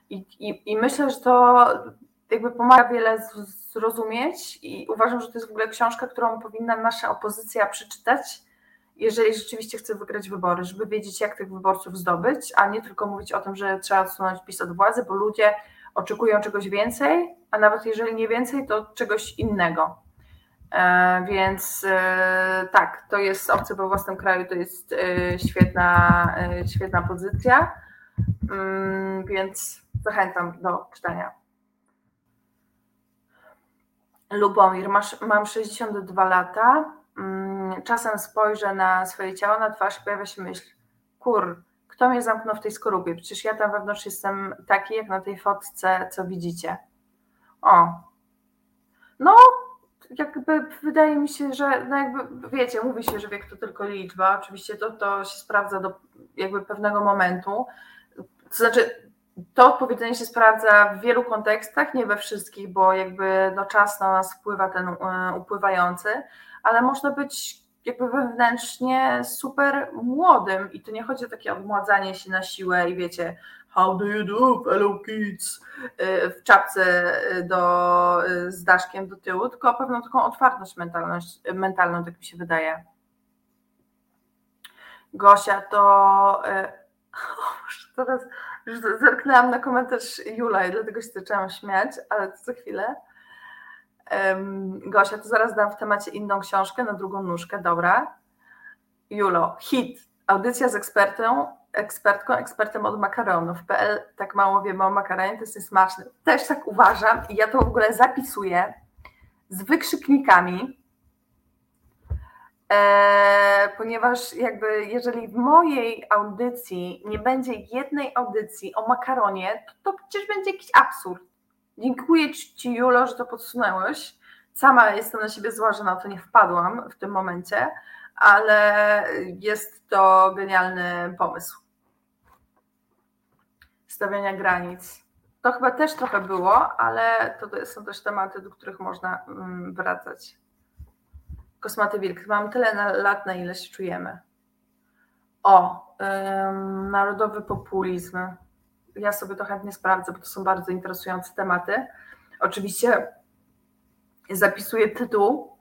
I, i, i myślę, że to jakby pomaga wiele zrozumieć i uważam, że to jest w ogóle książka, którą powinna nasza opozycja przeczytać jeżeli rzeczywiście chce wygrać wybory, żeby wiedzieć, jak tych wyborców zdobyć, a nie tylko mówić o tym, że trzeba odsunąć PiS od władzy, bo ludzie oczekują czegoś więcej, a nawet jeżeli nie więcej, to czegoś innego. E, więc e, tak, to jest obcy we własnym kraju, to jest e, świetna, świetna pozycja, mm, więc zachęcam do czytania. Lubomir, masz, mam 62 lata, Mm, czasem spojrzę na swoje ciało, na twarz pojawia się myśl, kur, kto mnie zamknął w tej skorupie? Przecież ja tam wewnątrz jestem taki, jak na tej fotce, co widzicie. O, no jakby wydaje mi się, że no jakby wiecie, mówi się, że wiek to tylko liczba, oczywiście to, to się sprawdza do jakby pewnego momentu, to znaczy to powiedzenie się sprawdza w wielu kontekstach, nie we wszystkich, bo jakby no czas na nas wpływa ten e, upływający, ale można być jakby wewnętrznie super młodym i to nie chodzi o takie odmładzanie się na siłę i wiecie, how do you do, fellow kids, y, w czapce y, do, z daszkiem do tyłu, tylko pewną taką otwartość mentalność, mentalną, tak mi się wydaje. Gosia, to teraz już zerknęłam na komentarz Jula i dlatego się zaczęłam śmiać, ale to za chwilę. Gosia, to zaraz dam w temacie inną książkę na drugą nóżkę, dobra. Julo, hit, audycja z ekspertą, ekspertką, ekspertem od makaronów.pl, tak mało wiemy o makaronie, to jest niesmaczne. Też tak uważam i ja to w ogóle zapisuję z wykrzyknikami, e, ponieważ jakby jeżeli w mojej audycji nie będzie jednej audycji o makaronie, to, to przecież będzie jakiś absurd. Dziękuję Ci, Julo, że to podsunęłeś. Sama jestem na siebie zła, że na to nie wpadłam w tym momencie, ale jest to genialny pomysł. Stawiania granic. To chyba też trochę było, ale to są też tematy, do których można mm, wracać. Kosmaty wilk. Mam tyle lat, na ile się czujemy. O, ym, narodowy populizm ja sobie to chętnie sprawdzę, bo to są bardzo interesujące tematy. Oczywiście zapisuję tytuł,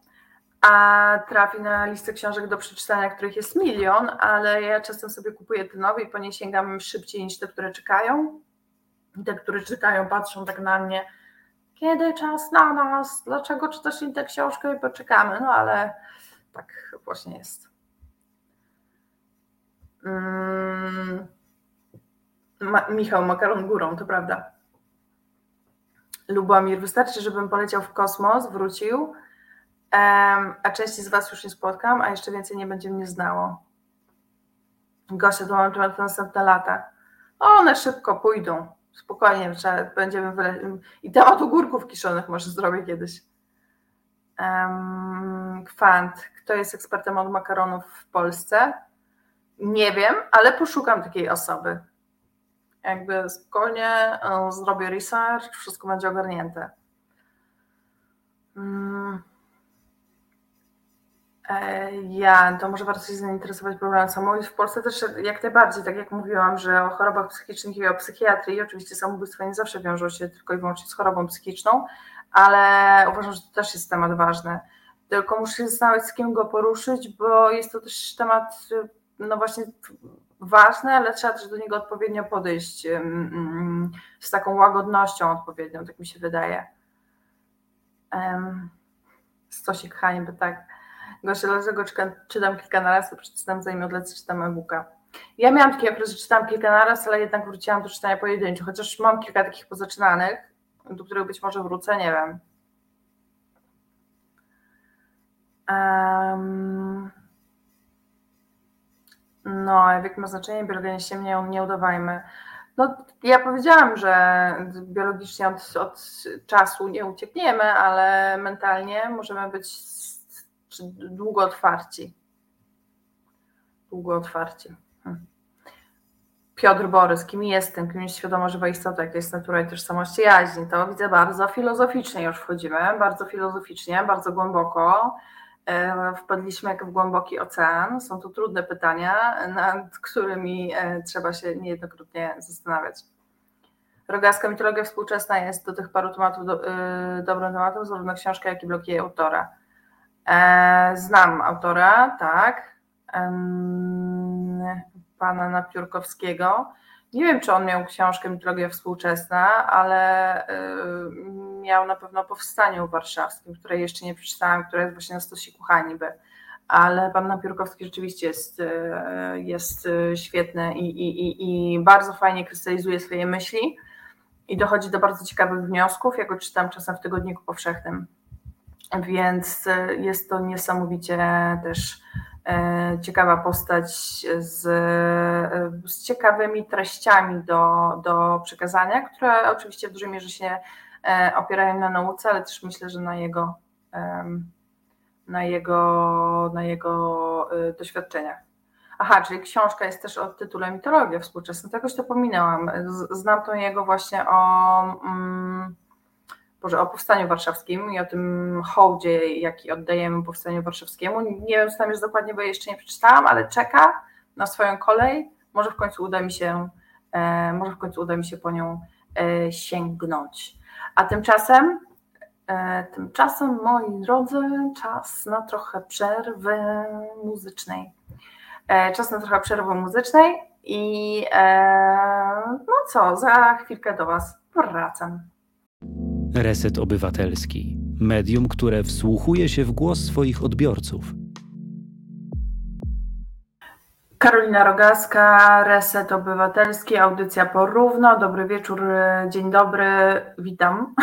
a trafi na listę książek do przeczytania, których jest milion, ale ja czasem sobie kupuję te nowe i po nie sięgam szybciej niż te, które czekają. I te, które czekają, patrzą tak na mnie, kiedy czas na nas, dlaczego czytasz tę książkę i poczekamy, no ale tak właśnie jest. Mm. Ma Michał, makaron górą, to prawda. Lubomir, wystarczy, żebym poleciał w kosmos, wrócił, um, a części z Was już nie spotkam, a jeszcze więcej nie będzie mnie znało. Gosia, to mam temat na następne lata. One szybko pójdą. Spokojnie, trzeba, będziemy wyle... I temat ogórków kiszonych może zrobię kiedyś. Um, kwant. Kto jest ekspertem od makaronów w Polsce? Nie wiem, ale poszukam takiej osoby. Jakby spokojnie e, zrobię research, wszystko będzie ogarnięte. Um. Ja, to może warto się zainteresować problemem samobójstw. W Polsce też jak najbardziej, tak jak mówiłam, że o chorobach psychicznych i o psychiatrii, oczywiście samobójstwo nie zawsze wiążą się tylko i wyłącznie z chorobą psychiczną, ale uważam, że to też jest temat ważny. Tylko muszę się zastanowić, z kim go poruszyć, bo jest to też temat, no właśnie ważny, ale trzeba też do niego odpowiednio podejść, z taką łagodnością odpowiednią, tak mi się wydaje. Stosik hańby, tak. Gosia, dlaczego czytam kilka naraz, przeczytam zanim odlecę, czytam e-booka. Ja miałam taki okres, że czytam kilka naraz, ale jednak wróciłam do czytania pojedynczo, chociaż mam kilka takich pozaczynanych, do których być może wrócę, nie wiem. Um, no, jak ma znaczenie, biologicznie nie, nie udawajmy. No, ja powiedziałam, że biologicznie od, od czasu nie uciekniemy, ale mentalnie możemy być czy długo otwarci. Długo otwarci. Hmm. Piotr Borys, kim jestem, kim jest świadoma żywa istota, jaka jest natura i tożsamość jaźni. To widzę bardzo filozoficznie już wchodzimy, bardzo filozoficznie, bardzo głęboko. E, wpadliśmy jak w głęboki ocean. Są to trudne pytania, nad którymi e, trzeba się niejednokrotnie zastanawiać. Rogaska mitologia współczesna jest do tych paru tematów do, yy, dobrym tematem, zarówno książka, jak i bloki autora. E, znam autora, tak, pana Napiórkowskiego. Nie wiem, czy on miał książkę Mitologia Współczesna, ale y, miał na pewno Powstaniu Warszawskim, które jeszcze nie przeczytałam, które jest właśnie na stosiku hańby. Ale pan Napiórkowski rzeczywiście jest, y, jest y, świetny i, i, i bardzo fajnie krystalizuje swoje myśli i dochodzi do bardzo ciekawych wniosków. Ja go czytam czasem w Tygodniku Powszechnym. Więc e, jest to niesamowicie też e, ciekawa postać z, e, z ciekawymi treściami do, do przekazania, które oczywiście w dużej mierze się opierają na nauce, ale też myślę, że na jego, na jego, na jego doświadczeniach. Aha, czyli książka jest też o tytule Mitologia współczesna, jakoś to pominęłam. Znam tą jego właśnie o... Mm, Boże, o Powstaniu Warszawskim i o tym hołdzie, jaki oddajemy Powstaniu Warszawskiemu. Nie wiem, co tam jest dokładnie, bo jeszcze nie przeczytałam, ale czeka na swoją kolej. Może w końcu uda mi się, e, może w końcu uda mi się po nią e, sięgnąć. A tymczasem, e, tymczasem, moi drodzy, czas na trochę przerwy muzycznej. Czas na trochę przerwy muzycznej i no co, za chwilkę do Was wracam. Reset Obywatelski. Medium, które wsłuchuje się w głos swoich odbiorców. Karolina Rogaska, Reset Obywatelski, audycja porówno. Dobry wieczór, dzień dobry, witam.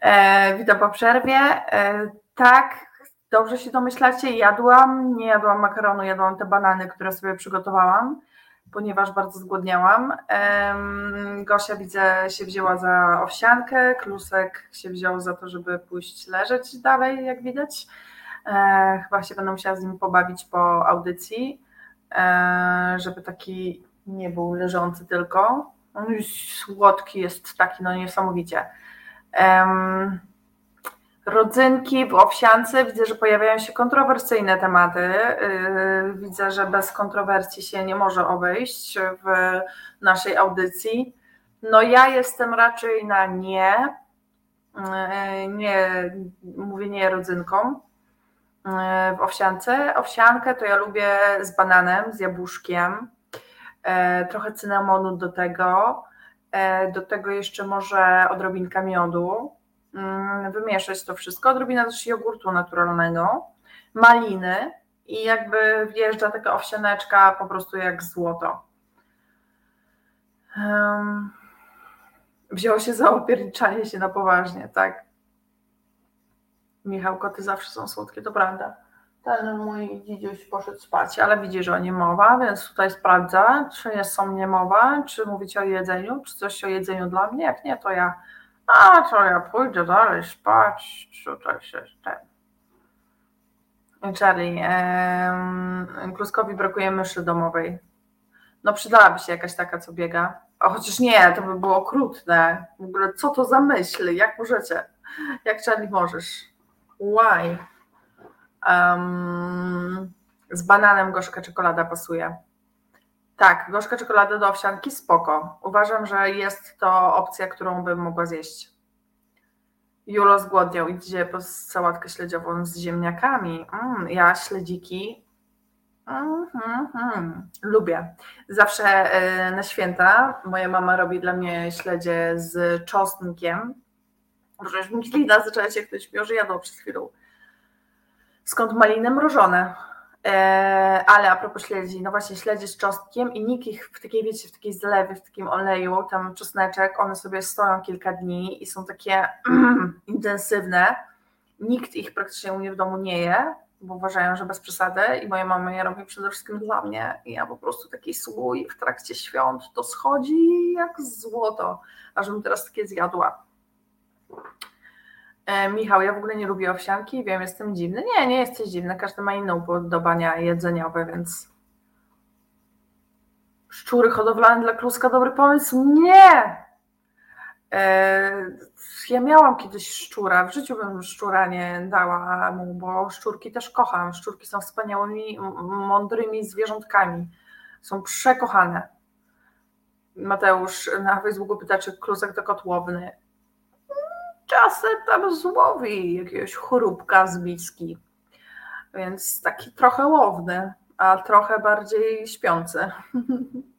E, witam po przerwie. E, tak, dobrze się domyślacie, jadłam, nie jadłam makaronu, jadłam te banany, które sobie przygotowałam ponieważ bardzo zgłodniałam. Gosia widzę się wzięła za owsiankę, Klusek się wziął za to, żeby pójść leżeć dalej, jak widać. E, chyba się będę musiała z nim pobawić po audycji, e, żeby taki nie był leżący tylko. On już słodki jest taki, no niesamowicie. Rodzynki w owsiance. Widzę, że pojawiają się kontrowersyjne tematy. Yy, widzę, że bez kontrowersji się nie może obejść w naszej audycji. No ja jestem raczej na nie. Yy, nie mówię nie rodzynkom yy, w owsiance. Owsiankę to ja lubię z bananem, z jabłuszkiem, trochę cynamonu do tego do tego jeszcze może odrobinka miodu. Mm, wymieszać to wszystko. Odrobina też jogurtu naturalnego, maliny i jakby wjeżdża taka owsianeczka po prostu jak złoto. Wzięło się za opierniczanie się na poważnie, tak? Michał, koty zawsze są słodkie, to prawda. Ten mój dzidziuś poszedł spać, ale widzi, że o nie mowa, więc tutaj sprawdza, czy jest o mnie mowa, czy mówić o jedzeniu, czy coś o jedzeniu dla mnie. Jak nie, to ja, a to ja pójdę dalej spać, tutaj się ten. Charlie, em, Kluskowi brakuje myszy domowej. No przydałaby się jakaś taka, co biega. A chociaż nie, to by było okrutne. W ogóle co to za myśl? Jak możecie? Jak Charlie możesz? Why? Um, z bananem gorzka czekolada pasuje. Tak, gorzka czekolada do owsianki spoko. Uważam, że jest to opcja, którą bym mogła zjeść. Julo zgłodniał, idzie po sałatkę śledziową z ziemniakami. Mm, ja śledziki mm, mm, lubię. Zawsze y, na święta moja mama robi dla mnie śledzie z czosnkiem. Może już mi zaczęła się ktoś miał, że jadło przez chwilę skąd maliny mrożone. E, ale a propos śledzi, no właśnie śledzi z czosnkiem i nikt ich w takiej, wiecie, w takiej zlewie, w takim oleju, tam czosneczek, one sobie stoją kilka dni i są takie [CLEARS THROAT] intensywne. Nikt ich praktycznie u mnie w domu nie je, bo uważają, że bez przesady i moja mama je robi przede wszystkim dla mnie i ja po prostu taki słój w trakcie świąt to schodzi jak złoto, ażbym teraz takie zjadła. E, Michał, ja w ogóle nie lubię owsianki, wiem, jestem dziwny. Nie, nie jesteś dziwny, każdy ma inne upodobania jedzeniowe, więc szczury hodowlane dla kluska, dobry pomysł? Nie! E, ja miałam kiedyś szczura, w życiu bym szczura nie dała mu, bo szczurki też kocham. Szczurki są wspaniałymi, mądrymi zwierzątkami. Są przekochane. Mateusz na Facebooku pyta, czy klusek to kotłowny czasem tam złowi jakiegoś choróbka z miski. Więc taki trochę łowny, a trochę bardziej śpiący. [LAUGHS]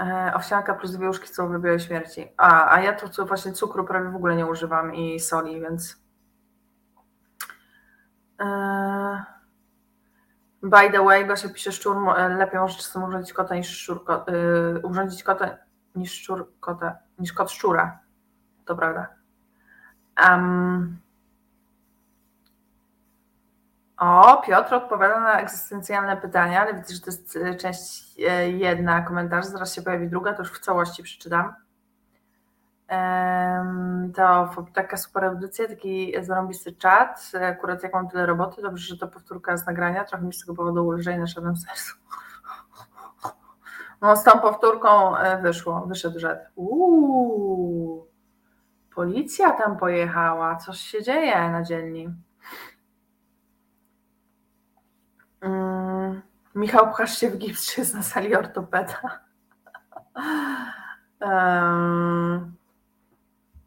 E, owsianka plus dwie łóżki są w śmierci. A, a ja tu właśnie cukru prawie w ogóle nie używam i soli, więc. E, by the way, Gosia pisze szczur, lepiej może czasem urządzić kota niż szczur, urządzić kota niż szczur kota, niż kot szczura. To prawda. Um. O, Piotr odpowiada na egzystencjalne pytania, ale widzę, że to jest e, część e, jedna komentarz, zaraz się pojawi druga, to już w całości przeczytam. To taka super audycja, taki zarąbisty czat. Akurat jak mam tyle roboty, dobrze, że to powtórka z nagrania, trochę mi z tego powodu ulżej na szedłem sercu. No z tą powtórką e, wyszło, wyszedł rzecz. Uuu, policja tam pojechała, coś się dzieje na dzielni. Mm, Michał, pchasz się w gips, czy jest na sali ortopeda? [LAUGHS] um,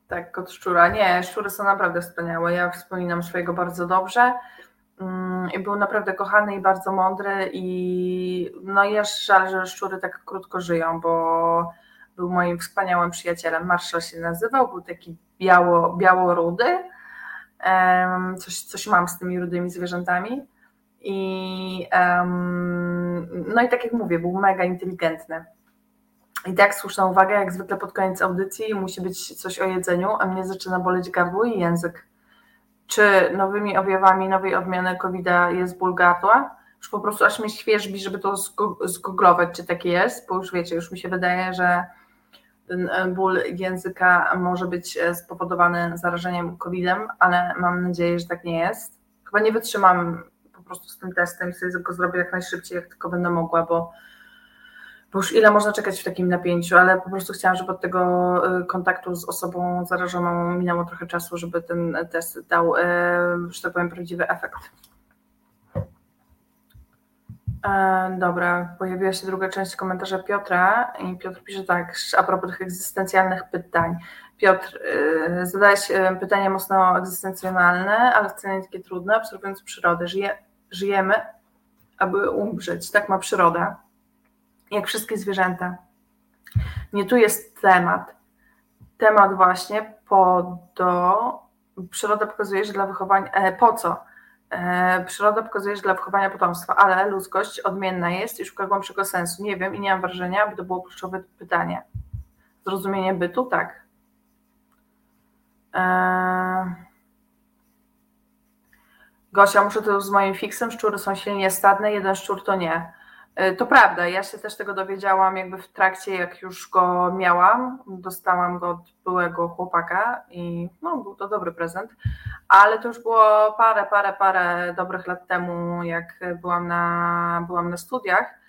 tak, kot szczura. Nie, szczury są naprawdę wspaniałe. Ja wspominam swojego bardzo dobrze. Mm, był naprawdę kochany i bardzo mądry i no jest żal, że szczury tak krótko żyją, bo był moim wspaniałym przyjacielem. Marszal się nazywał, był taki biało, biało-rudy. Coś, coś mam z tymi rudymi zwierzętami. I, no i tak jak mówię, był mega inteligentny. I tak słuszna uwaga, jak zwykle pod koniec audycji musi być coś o jedzeniu, a mnie zaczyna boleć gardło i język czy nowymi objawami nowej odmiany covid jest ból gardła. Już po prostu aż mnie świeżbi, żeby to zgooglować, czy takie jest, bo już wiecie, już mi się wydaje, że ten e, ból języka może być e, spowodowany zarażeniem COVID-em, ale mam nadzieję, że tak nie jest. Chyba nie wytrzymam po prostu z tym testem i sobie go zrobię jak najszybciej, jak tylko będę mogła, bo już ile można czekać w takim napięciu, ale po prostu chciałam, żeby od tego y, kontaktu z osobą zarażoną minęło trochę czasu, żeby ten test dał, y, że tak powiem, prawdziwy efekt. E, dobra, pojawiła się druga część komentarza Piotra i Piotr pisze tak, a propos tych egzystencjalnych pytań. Piotr, zadałeś pytanie mocno egzystencjonalne, ale wcale nie takie trudne, obserwując przyrodę. Żyje, żyjemy, aby umrzeć, tak ma przyroda jak wszystkie zwierzęta. Nie tu jest temat. Temat właśnie po do. Przyroda pokazuje, że dla wychowania. E, po co? E, przyroda pokazuje, że dla wychowania potomstwa, ale ludzkość odmienna jest i szuka głębszego sensu. Nie wiem i nie mam wrażenia, aby to było kluczowe pytanie. Zrozumienie bytu? Tak. E, Gosia, muszę to z moim fiksem, szczury są silnie stadne, jeden szczur to nie. E, to prawda, ja się też tego dowiedziałam jakby w trakcie, jak już go miałam. Dostałam go od byłego chłopaka i no, był to dobry prezent, ale to już było parę, parę, parę dobrych lat temu, jak byłam na, byłam na studiach.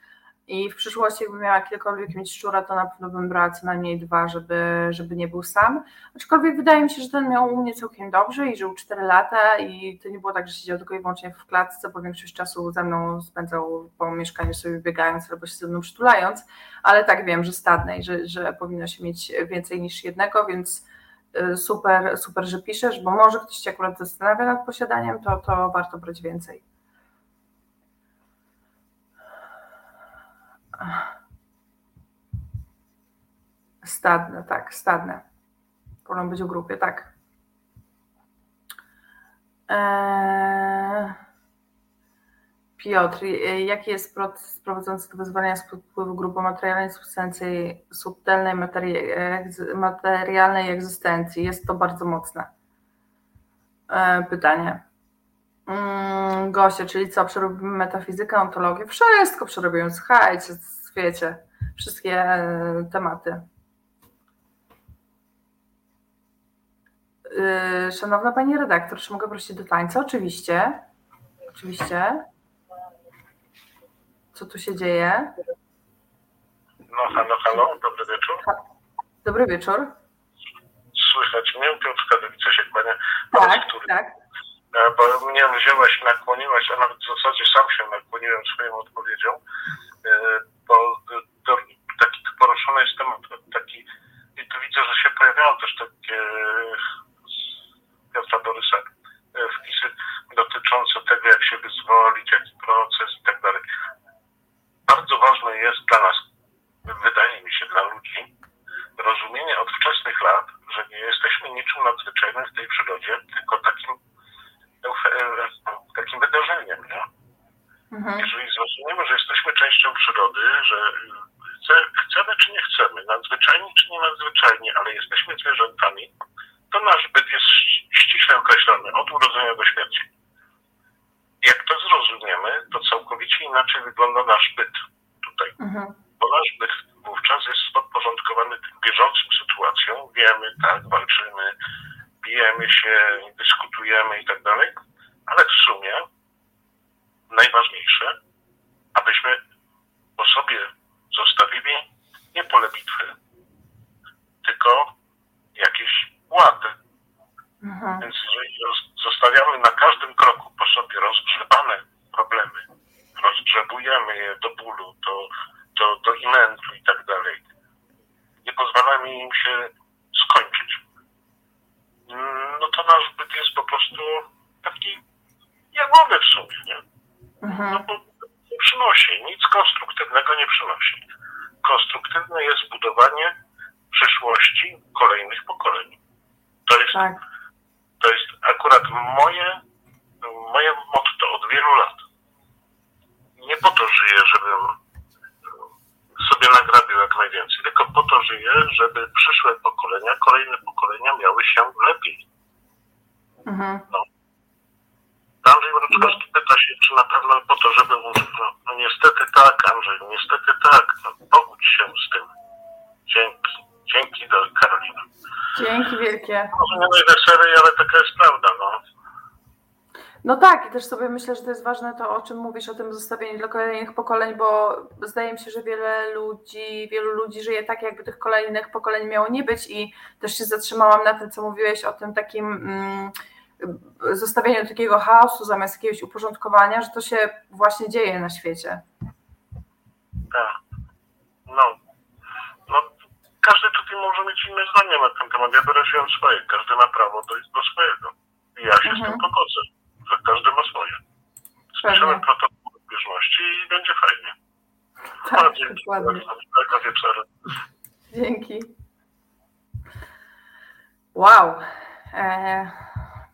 I w przyszłości, jakbym miała kiedykolwiek mieć szczura, to na pewno bym brała co najmniej dwa, żeby, żeby nie był sam. Aczkolwiek wydaje mi się, że ten miał u mnie całkiem dobrze i żył 4 lata i to nie było tak, że siedział tylko i wyłącznie w klatce, bo większość czasu ze mną spędzał po mieszkaniu sobie biegając albo się ze mną przytulając, ale tak wiem, że stadnej, że, że powinno się mieć więcej niż jednego, więc y, super, super, że piszesz, bo może ktoś się akurat zastanawia nad posiadaniem, to, to warto brać więcej. Stadne, tak, stadne. Powinno być w grupie, tak. Eee... Piotr, jaki jest proces prowadzący do wyzwania z wpływu grupy materialnej substancji subtelnej materialnej egzystencji? Jest to bardzo mocne eee, pytanie. Mm, Gosia, czyli co, przerobimy metafizykę, ontologię? Wszystko przerobimy, słuchajcie, wiecie, wszystkie e, tematy. Y, szanowna Pani redaktor, czy mogę prosić do tańca? Oczywiście. Oczywiście. Co tu się dzieje? No halo, halo, dobry wieczór. Dobry wieczór. Słychać mnie, Piotr Kadowice się kłania. Tak, tak. E, bo mnie wzięłaś, nakłoniłaś, a nawet w zasadzie sam się nakłoniłem swoją odpowiedzią, e, bo taki poruszony jest temat taki, i tu widzę, że się pojawiają też takie Piotra Borysa e, wpisy dotyczące tego, jak się wyzwolić, jaki proces i tak dalej. Bardzo ważne jest dla nas, wydaje mi się, dla ludzi, rozumienie od wczesnych lat, że nie jesteśmy niczym nadzwyczajnym w tej przyrodzie, tylko takim takim wydarzeniem. Nie? Mhm. Jeżeli zrozumiemy, że jesteśmy częścią przyrody, że chce, chcemy czy nie chcemy, nadzwyczajni czy nie nadzwyczajni, ale jesteśmy zwierzętami, to nasz byt jest ściśle określony od urodzenia do śmierci. Jak to zrozumiemy, to całkowicie inaczej wygląda nasz byt tutaj. Mhm. Bo nasz byt wówczas jest podporządkowany tym bieżącym sytuacjom. Wiemy, tak, walczymy, bijemy się, dyskutujemy i tak dalej, ale w sumie najważniejsze, abyśmy po sobie zostawili nie pole bitwy, tylko jakieś łady. Mhm. Więc jeżeli zostawiamy na każdym kroku po sobie rozgrzebane problemy, rozgrzebujemy je do bólu, do, do, do imętu i tak dalej, nie pozwalamy im się skończyć no to nasz byt jest po prostu taki jagowy w sumie, nie? Mhm. No bo nie przynosi, nic konstruktywnego nie przynosi. Konstruktywne jest budowanie przyszłości kolejnych pokoleń. To jest, tak. to jest akurat moje, moje motto od wielu lat. Nie po to żyję, żebym sobie nagrabił jak najwięcej, tylko po to żyję, żeby przyszłe pokolenia, kolejne pokolenia miały się lepiej. Mhm. No. Andrzej Mroczkowski pyta się, czy na pewno po to, żeby mówić, no, no niestety tak, Andrzej, niestety tak, no, pogódź się z tym. Dzięki. Dzięki do Karolina. Dzięki wielkie. Może nie najweselej, ale taka jest prawda, no. No tak, i też sobie myślę, że to jest ważne to, o czym mówisz, o tym zostawieniu dla kolejnych pokoleń, bo zdaje mi się, że wiele ludzi, wielu ludzi żyje tak, jakby tych kolejnych pokoleń miało nie być i też się zatrzymałam na tym, co mówiłeś o tym takim mm, zostawieniu takiego chaosu zamiast jakiegoś uporządkowania, że to się właśnie dzieje na świecie. Tak. No. no każdy tutaj może mieć inne zdanie na ten temat. Ja wyraziłem swoje. Każdy ma prawo dojść do swojego. I ja się mhm. z tym pogodzę że każdy ma swoje. Spiszemy protokół zbieżności i będzie fajnie. Dokładnie. Miłego wieczoru. Dzięki. Wow. E,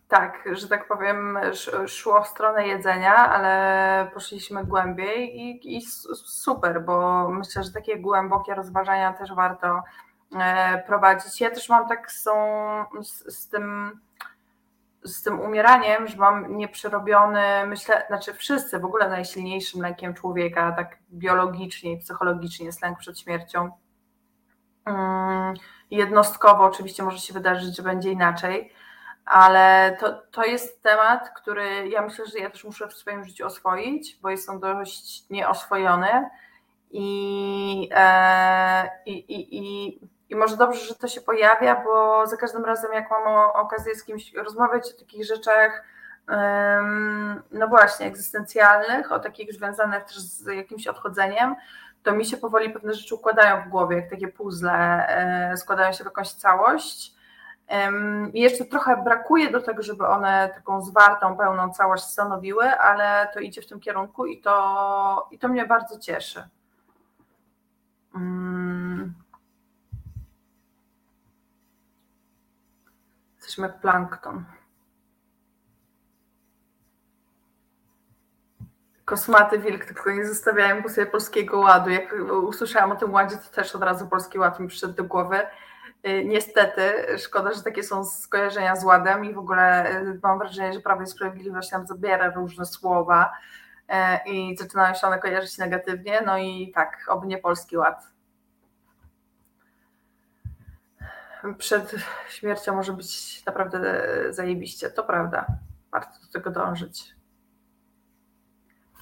tak, że tak powiem, szło w stronę jedzenia, ale poszliśmy głębiej i, i super, bo myślę, że takie głębokie rozważania też warto e, prowadzić. Ja też mam tak z, z, z tym z tym umieraniem, że mam nieprzerobiony, myślę, znaczy wszyscy w ogóle najsilniejszym lękiem człowieka, tak biologicznie i psychologicznie jest lęk przed śmiercią. Mm, jednostkowo oczywiście może się wydarzyć, że będzie inaczej, ale to, to jest temat, który ja myślę, że ja też muszę w swoim życiu oswoić, bo jest on dość nieoswojony i, e, i, i, i i może dobrze, że to się pojawia, bo za każdym razem, jak mam okazję z kimś rozmawiać o takich rzeczach, no właśnie, egzystencjalnych, o takich związanych też z jakimś odchodzeniem, to mi się powoli pewne rzeczy układają w głowie, jak takie puzzle e, składają się w jakąś całość. I jeszcze trochę brakuje do tego, żeby one taką zwartą, pełną całość stanowiły, ale to idzie w tym kierunku i to, i to mnie bardzo cieszy. Jesteśmy plankton. Kosmaty wilk, tylko nie zostawiałem sobie polskiego ładu. Jak usłyszałam o tym ładzie, to też od razu polski ład mi przyszedł do głowy. Y, niestety, szkoda, że takie są skojarzenia z ładem i w ogóle y, mam wrażenie, że Prawo i Sprawiedliwość nam zabiera różne słowa y, i zaczynają się one kojarzyć negatywnie. No i tak, oby nie polski ład. Przed śmiercią może być naprawdę zajebiście. To prawda. Warto do tego dążyć.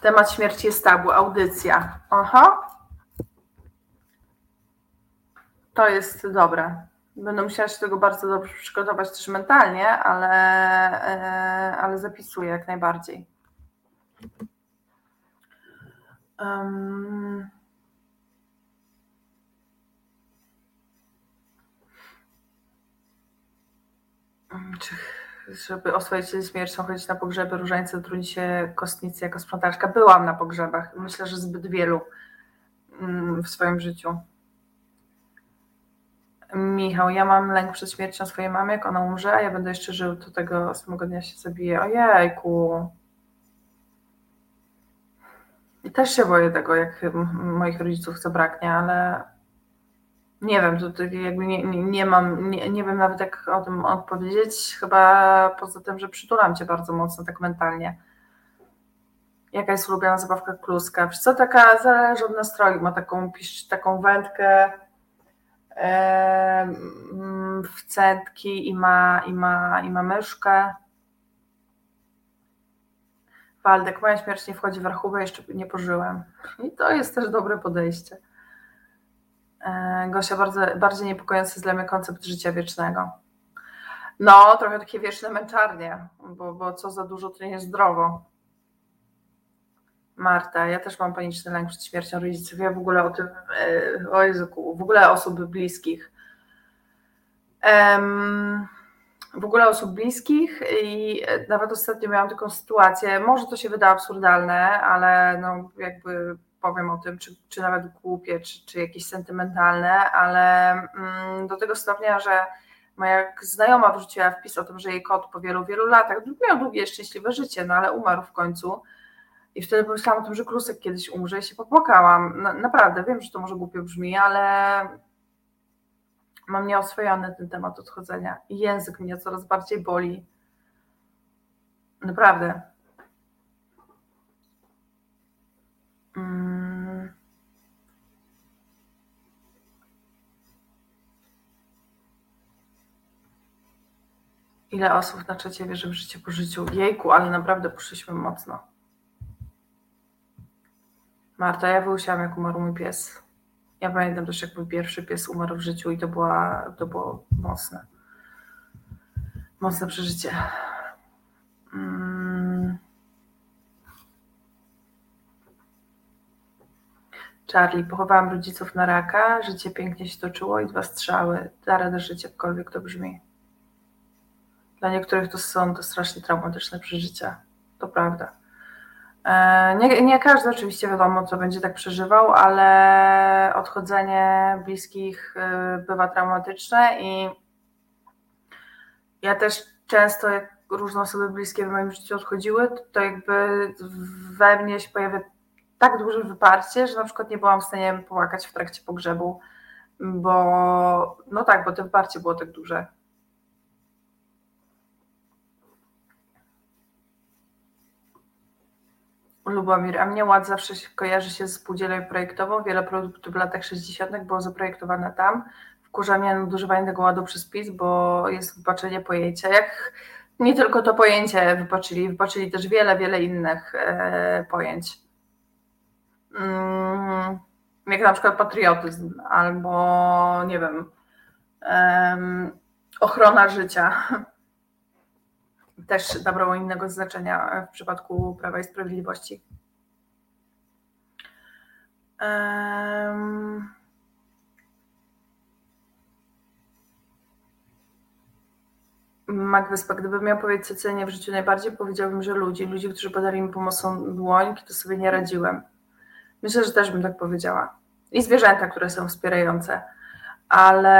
Temat śmierci jest tabu. Audycja. Aha. To jest dobre. Będę musiała się tego bardzo dobrze przygotować też mentalnie, ale, e, ale zapisuję jak najbardziej. Um. Czy, żeby oswoić się z śmiercią, chodzić na pogrzeby, różańce, trudzi się kostnicy jako sprzątaczka. Byłam na pogrzebach. Myślę, że zbyt wielu mm, w swoim życiu. Michał, ja mam lęk przed śmiercią swojej mamy, jak ona umrze, a ja będę jeszcze żył, to tego samego dnia się zabije. Ojejku. I też się boję tego, jak moich rodziców zabraknie, ale nie wiem, to, jakby nie, nie, nie mam, nie, nie wiem nawet jak o tym odpowiedzieć, chyba poza tym, że przytulam cię bardzo mocno tak mentalnie. Jaka jest ulubiona zabawka kluska? Wiesz co, taka zależy od nastroju, ma taką, taką wędkę w centki i ma, i, ma, i ma myszkę. Waldek, moja śmierć nie wchodzi w rachubę, jeszcze nie pożyłem. I to jest też dobre podejście. E, Gosia, bardzo, bardziej niepokojący jest dla mnie koncept życia wiecznego. No, trochę takie wieczne męczarnie, bo, bo co za dużo to nie jest zdrowo. Marta, ja też mam paniczny lęk przed śmiercią rodziców. Ja w ogóle o tym, e, o Jezuku, w ogóle osób bliskich. w ogóle osób bliskich i nawet ostatnio miałam taką sytuację, może to się wyda absurdalne, ale no jakby powiem o tym, czy, czy nawet głupie, czy, czy jakieś sentymentalne, ale mm, do tego stopnia, że moja znajoma wrzuciła wpis o tym, że jej kot po wielu, wielu latach miał długie, szczęśliwe życie, no ale umarł w końcu. I wtedy pomyślałam o tym, że Klusek kiedyś umrze i się popłakałam. Na, naprawdę, wiem, że to może głupio brzmi, ale mam nieoswojony ten temat odchodzenia. I język mnie coraz bardziej boli. Naprawdę. Mm. Ile osób na czacie wierzy w życie po życiu? Jejku, ale naprawdę poszliśmy mocno. Marta, ja wyusiałam jak umarł mój pies. Ja pamiętam też jak mój pierwszy pies umarł w życiu i to, była, to było mocne. Mocne przeżycie. Mm. Charlie, pochowałam rodziców na raka, życie pięknie się toczyło i dwa strzały. Da radę żyć, jakkolwiek to brzmi. Dla niektórych to są to strasznie traumatyczne przeżycia. To prawda. E, nie, nie każdy oczywiście wiadomo, co będzie tak przeżywał, ale odchodzenie bliskich e, bywa traumatyczne i ja też często, jak różne osoby bliskie w moim życiu odchodziły, to jakby we mnie się pojawia tak duże wyparcie, że na przykład nie byłam w stanie płakać w trakcie pogrzebu, bo no tak, bo to wyparcie było tak duże. Lubomir, a mnie ład zawsze się kojarzy się z spółdzielnią projektową. Wiele produktów w latach 60. było zaprojektowane tam. Wkurza mnie nadużywanie tego ładu przez PiS, bo jest wypaczenie pojęcia. Jak nie tylko to pojęcie wypaczyli, wypaczyli też wiele, wiele innych e, pojęć. Mm, jak na przykład patriotyzm albo nie wiem, ochrona życia. Też nabrało innego znaczenia w przypadku Prawa i Sprawiedliwości. Um, Magwyspa, gdybym miał powiedzieć, co cenię w życiu najbardziej, powiedziałbym, że ludzi, ludzi, którzy podali mi pomocą dłoń, to sobie nie radziłem. Myślę, że też bym tak powiedziała. I zwierzęta, które są wspierające. Ale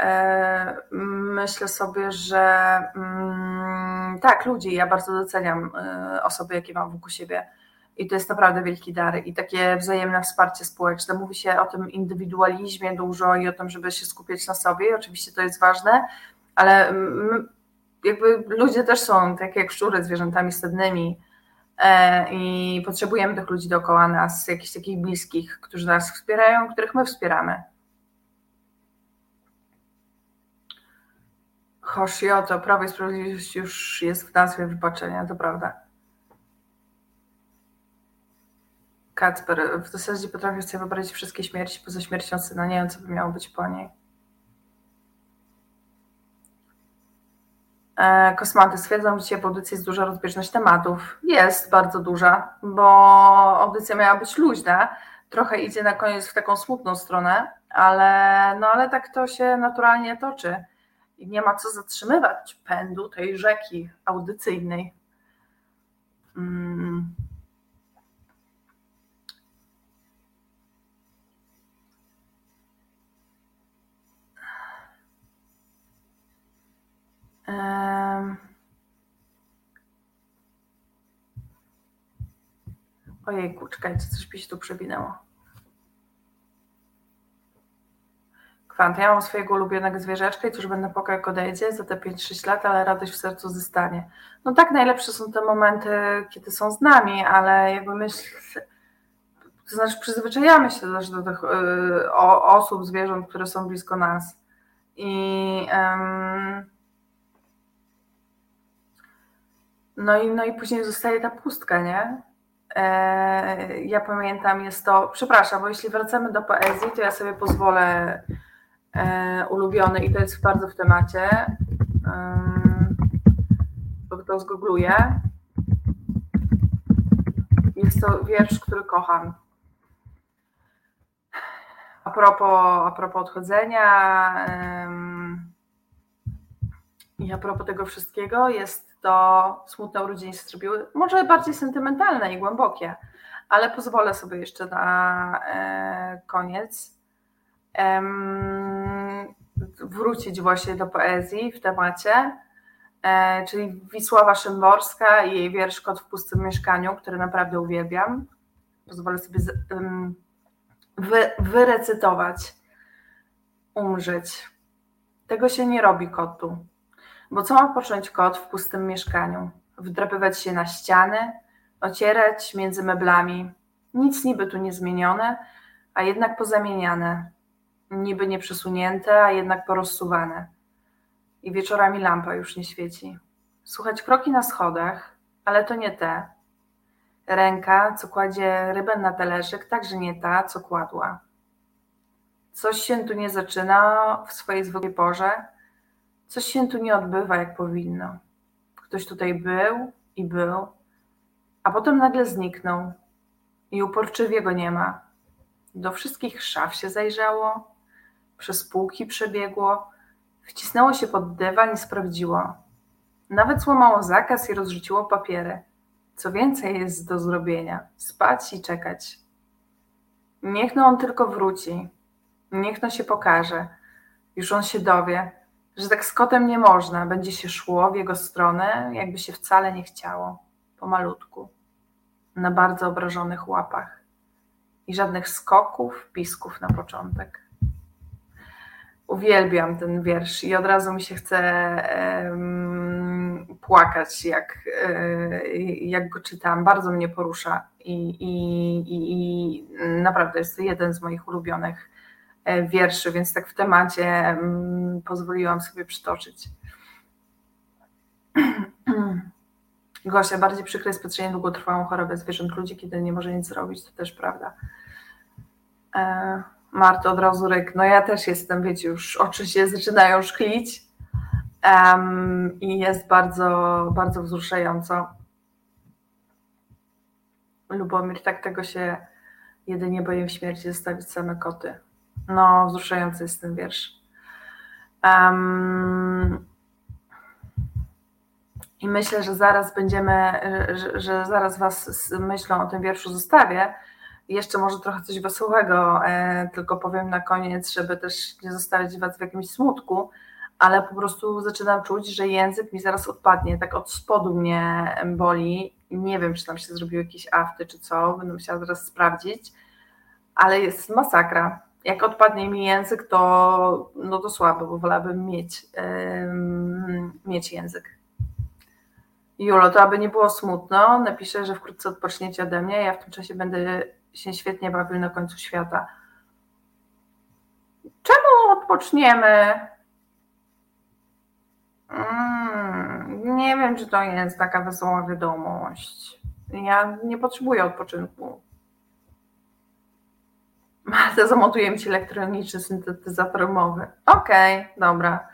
e, myślę sobie, że mm, tak, ludzi, ja bardzo doceniam e, osoby, jakie mam wokół siebie. I to jest naprawdę wielki dar i takie wzajemne wsparcie społeczne. Mówi się o tym indywidualizmie dużo i o tym, żeby się skupiać na sobie. Oczywiście to jest ważne, ale jakby ludzie też są tak jak szczury zwierzętami stadnymi i potrzebujemy tych ludzi dookoła nas, jakichś takich bliskich, którzy nas wspierają, których my wspieramy. Hoshioto, Prawo i Sprawiedliwość już jest w nazwie wybaczenia, to prawda. Kacper, w zasadzie potrafię sobie wyobrazić wszystkie śmierci poza śmiercią syna, nie wiem co by miało być po niej. Kosmaty stwierdzą, że dzisiaj w audycji jest duża rozbieżność tematów. Jest bardzo duża, bo audycja miała być luźna. Trochę idzie na koniec w taką smutną stronę, ale, no ale tak to się naturalnie toczy. I nie ma co zatrzymywać pędu tej rzeki audycyjnej. Mm. Ojejku, czekajcie, coś mi się tu przewinęło. Kwant, ja mam swojego ulubionego zwierzaczka i cóż będę płakał jak odejdzie za te 5-6 lat, ale radość w sercu zostanie. No tak, najlepsze są te momenty, kiedy są z nami, ale jakby myśl, to znaczy przyzwyczajamy się też do tych y, osób, zwierząt, które są blisko nas. I no i, no i później zostaje ta pustka, nie? E, ja pamiętam, jest to, przepraszam, bo jeśli wracamy do poezji, to ja sobie pozwolę e, ulubiony i to jest bardzo w temacie, bo to zgoogluję. Jest to wiersz, który kocham. A propos, a propos odchodzenia i a propos tego wszystkiego, jest to smutne urodziny się zrobiły może bardziej sentymentalne i głębokie, ale pozwolę sobie jeszcze na e, koniec wrócić właśnie do poezji w temacie, e, czyli Wisława Szymborska i jej wiersz Kot w pustym mieszkaniu, który naprawdę uwielbiam. Pozwolę sobie wy, wyrecytować, umrzeć. Tego się nie robi kotu. Bo co ma począć kot w pustym mieszkaniu? Wdrapywać się na ściany, ocierać między meblami. Nic niby tu nie zmienione, a jednak pozamieniane. Niby nie przesunięte, a jednak porozsuwane. I wieczorami lampa już nie świeci. Słuchać kroki na schodach, ale to nie te. Ręka, co kładzie rybę na talerzyk, także nie ta, co kładła. Coś się tu nie zaczyna w swojej zwykłej porze, Coś się tu nie odbywa jak powinno. Ktoś tutaj był i był, a potem nagle zniknął i uporczywie go nie ma. Do wszystkich szaf się zajrzało, przez półki przebiegło, wcisnęło się pod dywan i sprawdziło. Nawet złamało zakaz i rozrzuciło papiery. co więcej jest do zrobienia? Spać i czekać. Niech no on tylko wróci. Niech no się pokaże. Już on się dowie, że tak z kotem nie można. Będzie się szło w jego stronę, jakby się wcale nie chciało. Pomalutku. Na bardzo obrażonych łapach. I żadnych skoków, pisków na początek. Uwielbiam ten wiersz i od razu mi się chce płakać, jak, e, jak go czytam. Bardzo mnie porusza i, i, i, i naprawdę jest to jeden z moich ulubionych wierszy, więc tak w temacie pozwoliłam sobie przytoczyć. [CLEARS THROAT] Gosia, bardziej przykre jest patrzenie długotrwałą chorobę zwierząt ludzi, kiedy nie może nic zrobić, to też prawda. E Marto od razu ryk, no ja też jestem, wiecie, już oczy się zaczynają szklić um, i jest bardzo, bardzo wzruszająco. Lubomir, tak tego się jedynie boję w śmierci zostawić same koty. No, wzruszający jest ten wiersz. Um, I myślę, że zaraz będziemy, że, że zaraz Was z myślą o tym wierszu zostawię, jeszcze może trochę coś wesołego, e, tylko powiem na koniec, żeby też nie zostawić Was w jakimś smutku, ale po prostu zaczynam czuć, że język mi zaraz odpadnie, tak od spodu mnie boli. Nie wiem, czy tam się zrobiły jakieś afty, czy co, będę musiała zaraz sprawdzić, ale jest masakra. Jak odpadnie mi język, to no to słabo, bo wolałabym mieć, mieć język. Julo, to aby nie było smutno, napiszę, że wkrótce odpoczniecie ode mnie. Ja w tym czasie będę się świetnie bawił na końcu świata. Czemu odpoczniemy? Mm, nie wiem, czy to jest taka wesoła wiadomość. Ja nie potrzebuję odpoczynku. [LAUGHS] Marta, zamontuję ci elektroniczny syntetyzator mowy. Okej, okay, dobra.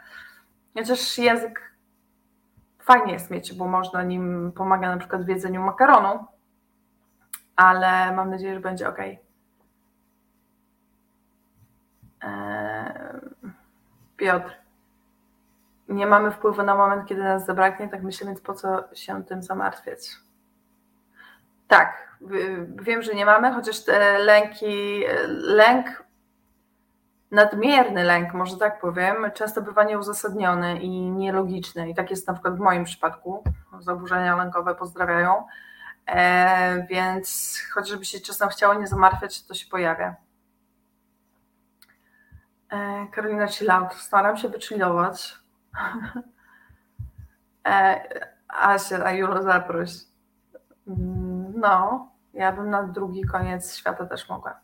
Chociaż język fajnie jest mieć, bo można nim pomaga na przykład w jedzeniu makaronu ale mam nadzieję, że będzie ok. Piotr. Nie mamy wpływu na moment, kiedy nas zabraknie, tak myślę, więc po co się tym zamartwiać? Tak, wiem, że nie mamy, chociaż lęki, lęk, nadmierny lęk, może tak powiem, często bywa nieuzasadniony i nielogiczny. I tak jest na przykład w moim przypadku. Zaburzenia lękowe pozdrawiają E, więc chociażby się czasem chciało nie zamartwiać, to się pojawia. E, Karolina Chillout. Staram się wychillować. [LAUGHS] E, Asia, a Julo zaproś. Mm, no, ja bym na drugi koniec świata też mogła.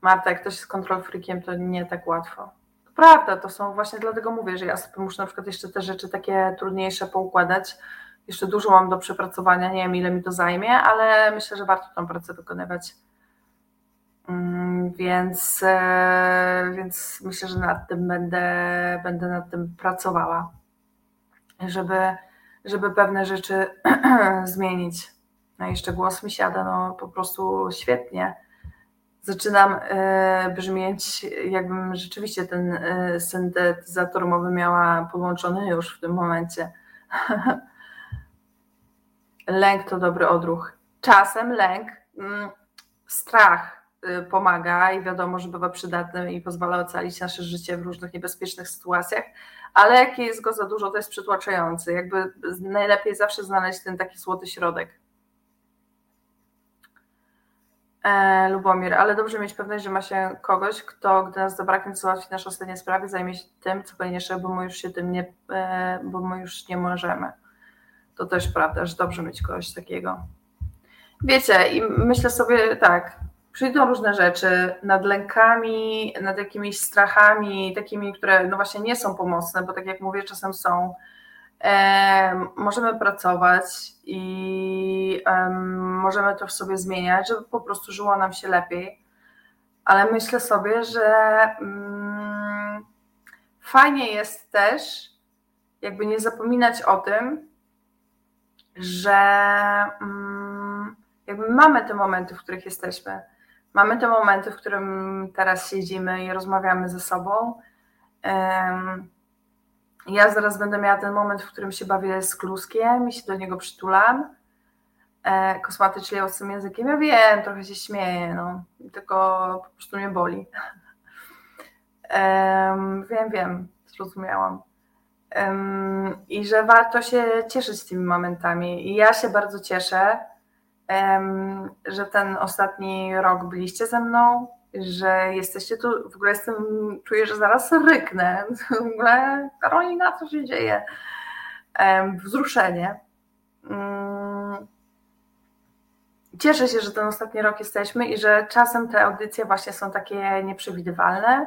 Marta, jak ktoś jest kontrol freakiem, to nie tak łatwo. To prawda, to są właśnie dlatego mówię, że ja sobie muszę na przykład jeszcze te rzeczy takie trudniejsze poukładać, jeszcze dużo mam do przepracowania, nie wiem ile mi to zajmie, ale myślę, że warto tą pracę wykonywać. Mm, więc, e, więc myślę, że nad tym będę, będę nad tym pracowała, żeby, żeby pewne rzeczy [CLEARS THROAT] zmienić. No jeszcze głos mi siada, no po prostu świetnie. Zaczynam e, brzmieć, jakbym rzeczywiście ten e, syntetyzator mowy miała podłączony już w tym momencie. [LAUGHS] Lęk to dobry odruch. Czasem lęk, mm, strach y, pomaga i wiadomo, że bywa przydatny i pozwala ocalić nasze życie w różnych niebezpiecznych sytuacjach, ale jak jest go za dużo, to jest przytłaczający. Jakby najlepiej zawsze znaleźć ten taki złoty środek. E, Lubomir, ale dobrze mieć pewność, że ma się kogoś, kto, gdy nas zabraknie, załatwi nasze ostatnie sprawy, zajmie się tym, co konieczne, bo my już się tym nie, e, bo my już nie możemy to też prawda, że dobrze mieć kogoś takiego. Wiecie, i myślę sobie tak, przyjdą różne rzeczy nad lękami, nad jakimiś strachami, takimi, które no właśnie nie są pomocne, bo tak jak mówię, czasem są. Możemy pracować i możemy to w sobie zmieniać, żeby po prostu żyło nam się lepiej. Ale myślę sobie, że mm, fajnie jest też jakby nie zapominać o tym, że mm, jakby mamy te momenty, w których jesteśmy. Mamy te momenty, w którym teraz siedzimy i rozmawiamy ze sobą. Ja zaraz będę miała ten moment, w którym się bawię z kluskiem i się do niego przytulam. e, kosmatyczliał z tym językiem. Ja wiem, trochę się śmieję, no, tylko po prostu mnie boli. Wiem, wiem, zrozumiałam. Um, I że warto się cieszyć tymi momentami. I ja się bardzo cieszę, że ten ostatni rok byliście ze mną, że jesteście tu. W ogóle jestem, czuję, że zaraz ryknę. W ogóle, Karolina, co się dzieje? Wzruszenie. Um, cieszę się, że ten ostatni rok jesteśmy i że czasem te audycje właśnie są takie nieprzewidywalne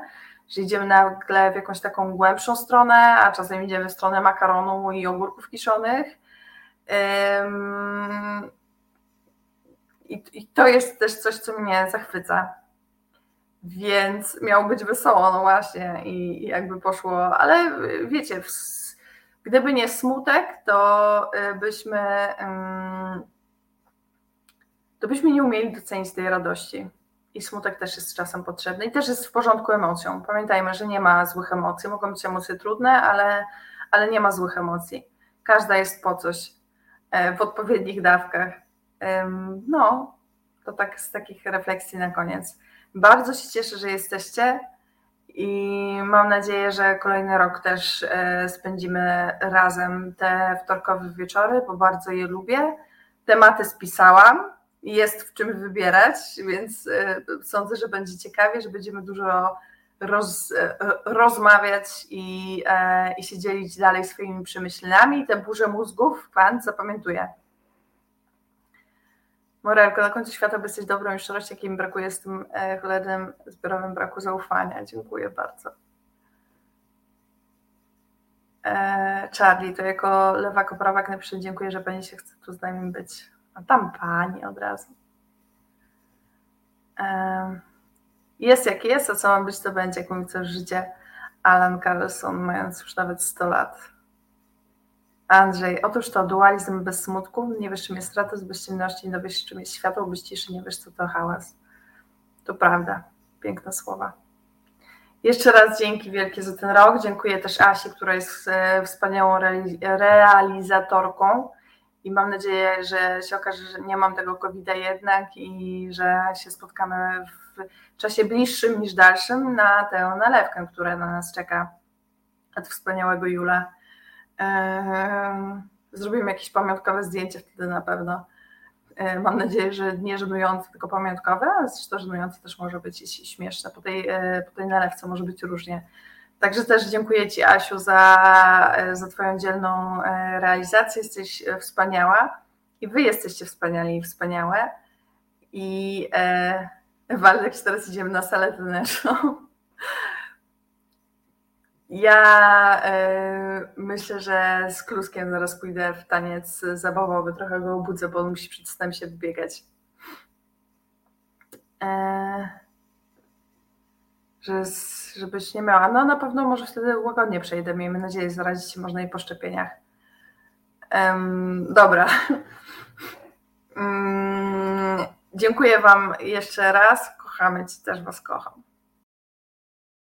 że idziemy nagle w jakąś taką głębszą stronę, a czasem idziemy w stronę makaronu i ogórków kiszonych. I, to jest też coś, co mnie zachwyca. Więc miało być wesoło, no właśnie, i, jakby poszło, ale wiecie, gdyby nie smutek, to y, byśmy, to byśmy nie umieli docenić tej radości i smutek też jest czasem potrzebny i też jest w porządku emocją. Pamiętajmy, że nie ma złych emocji. Mogą być emocje trudne, ale, ale nie ma złych emocji. Każda jest po coś e, w odpowiednich dawkach. No, to tak z takich refleksji na koniec. Bardzo się cieszę, że jesteście i mam nadzieję, że kolejny rok też e, spędzimy razem te wtorkowe wieczory, bo bardzo je lubię. Tematy spisałam, jest w czym wybierać, więc e, sądzę, że będzie ciekawie, że będziemy dużo roz, e, rozmawiać i, i się dzielić dalej swoimi przemyśleniami. Te burze mózgów Pan zapamiętuje. Morelko, na końcu świata by jesteś dobrą i szczerość, jakiej mi brakuje z tym cholernym zbiorowym braku zaufania. Dziękuję bardzo. Charlie, to jako lewak oprawak napiszę dziękuję, że Pani się chce tu z nami być. A tam pani od razu. Jest jak jest, a co ma być, to będzie, jak mówi coś życie Alan Carlson, mając już nawet 100 lat. Andrzej, otóż to dualizm bez smutku, nie wiesz czym jest stratus, bez ciemności, nie wiesz czym jest światło, bez ciszy, nie wiesz co to hałas. To prawda, piękne słowa. Jeszcze raz dzięki wielkie za ten rok. Dziękuję też Asi, która jest e, wspaniałą realizatorką i mam nadzieję, że się okaże, że nie mam tego covid jednak i że się spotkamy w czasie bliższym niż dalszym na tę nalewkę, która na nas czeka od wspaniałego Jula. Ehm, zrobimy jakieś pamiątkowe zdjęcie wtedy na pewno. Ehm, mam nadzieję, że nie żenujące, tylko pamiątkowe, ale zresztą żenujące też może być śmieszne. Po tej, e, po tej nalewce może być różnie. Także też dziękuję Ci, Asiu, za, za Twoją dzielną e, realizację. Jesteś e, wspaniała i Wy jesteście wspaniali i wspaniałe. I e, Waldek, teraz idziemy na salę taneczną. Ja e, myślę, że z Kluskiem zaraz pójdę w taniec zabawowy, trochę go obudzę, bo on musi przed snem się wybiegać. E, że, żebyś nie miała. No na pewno może wtedy łagodnie przejdę. Miejmy nadzieję, zarazić się można i po szczepieniach. Dobra. Um, dziękuję Wam jeszcze raz. Kochamy Cię, też Was kocham.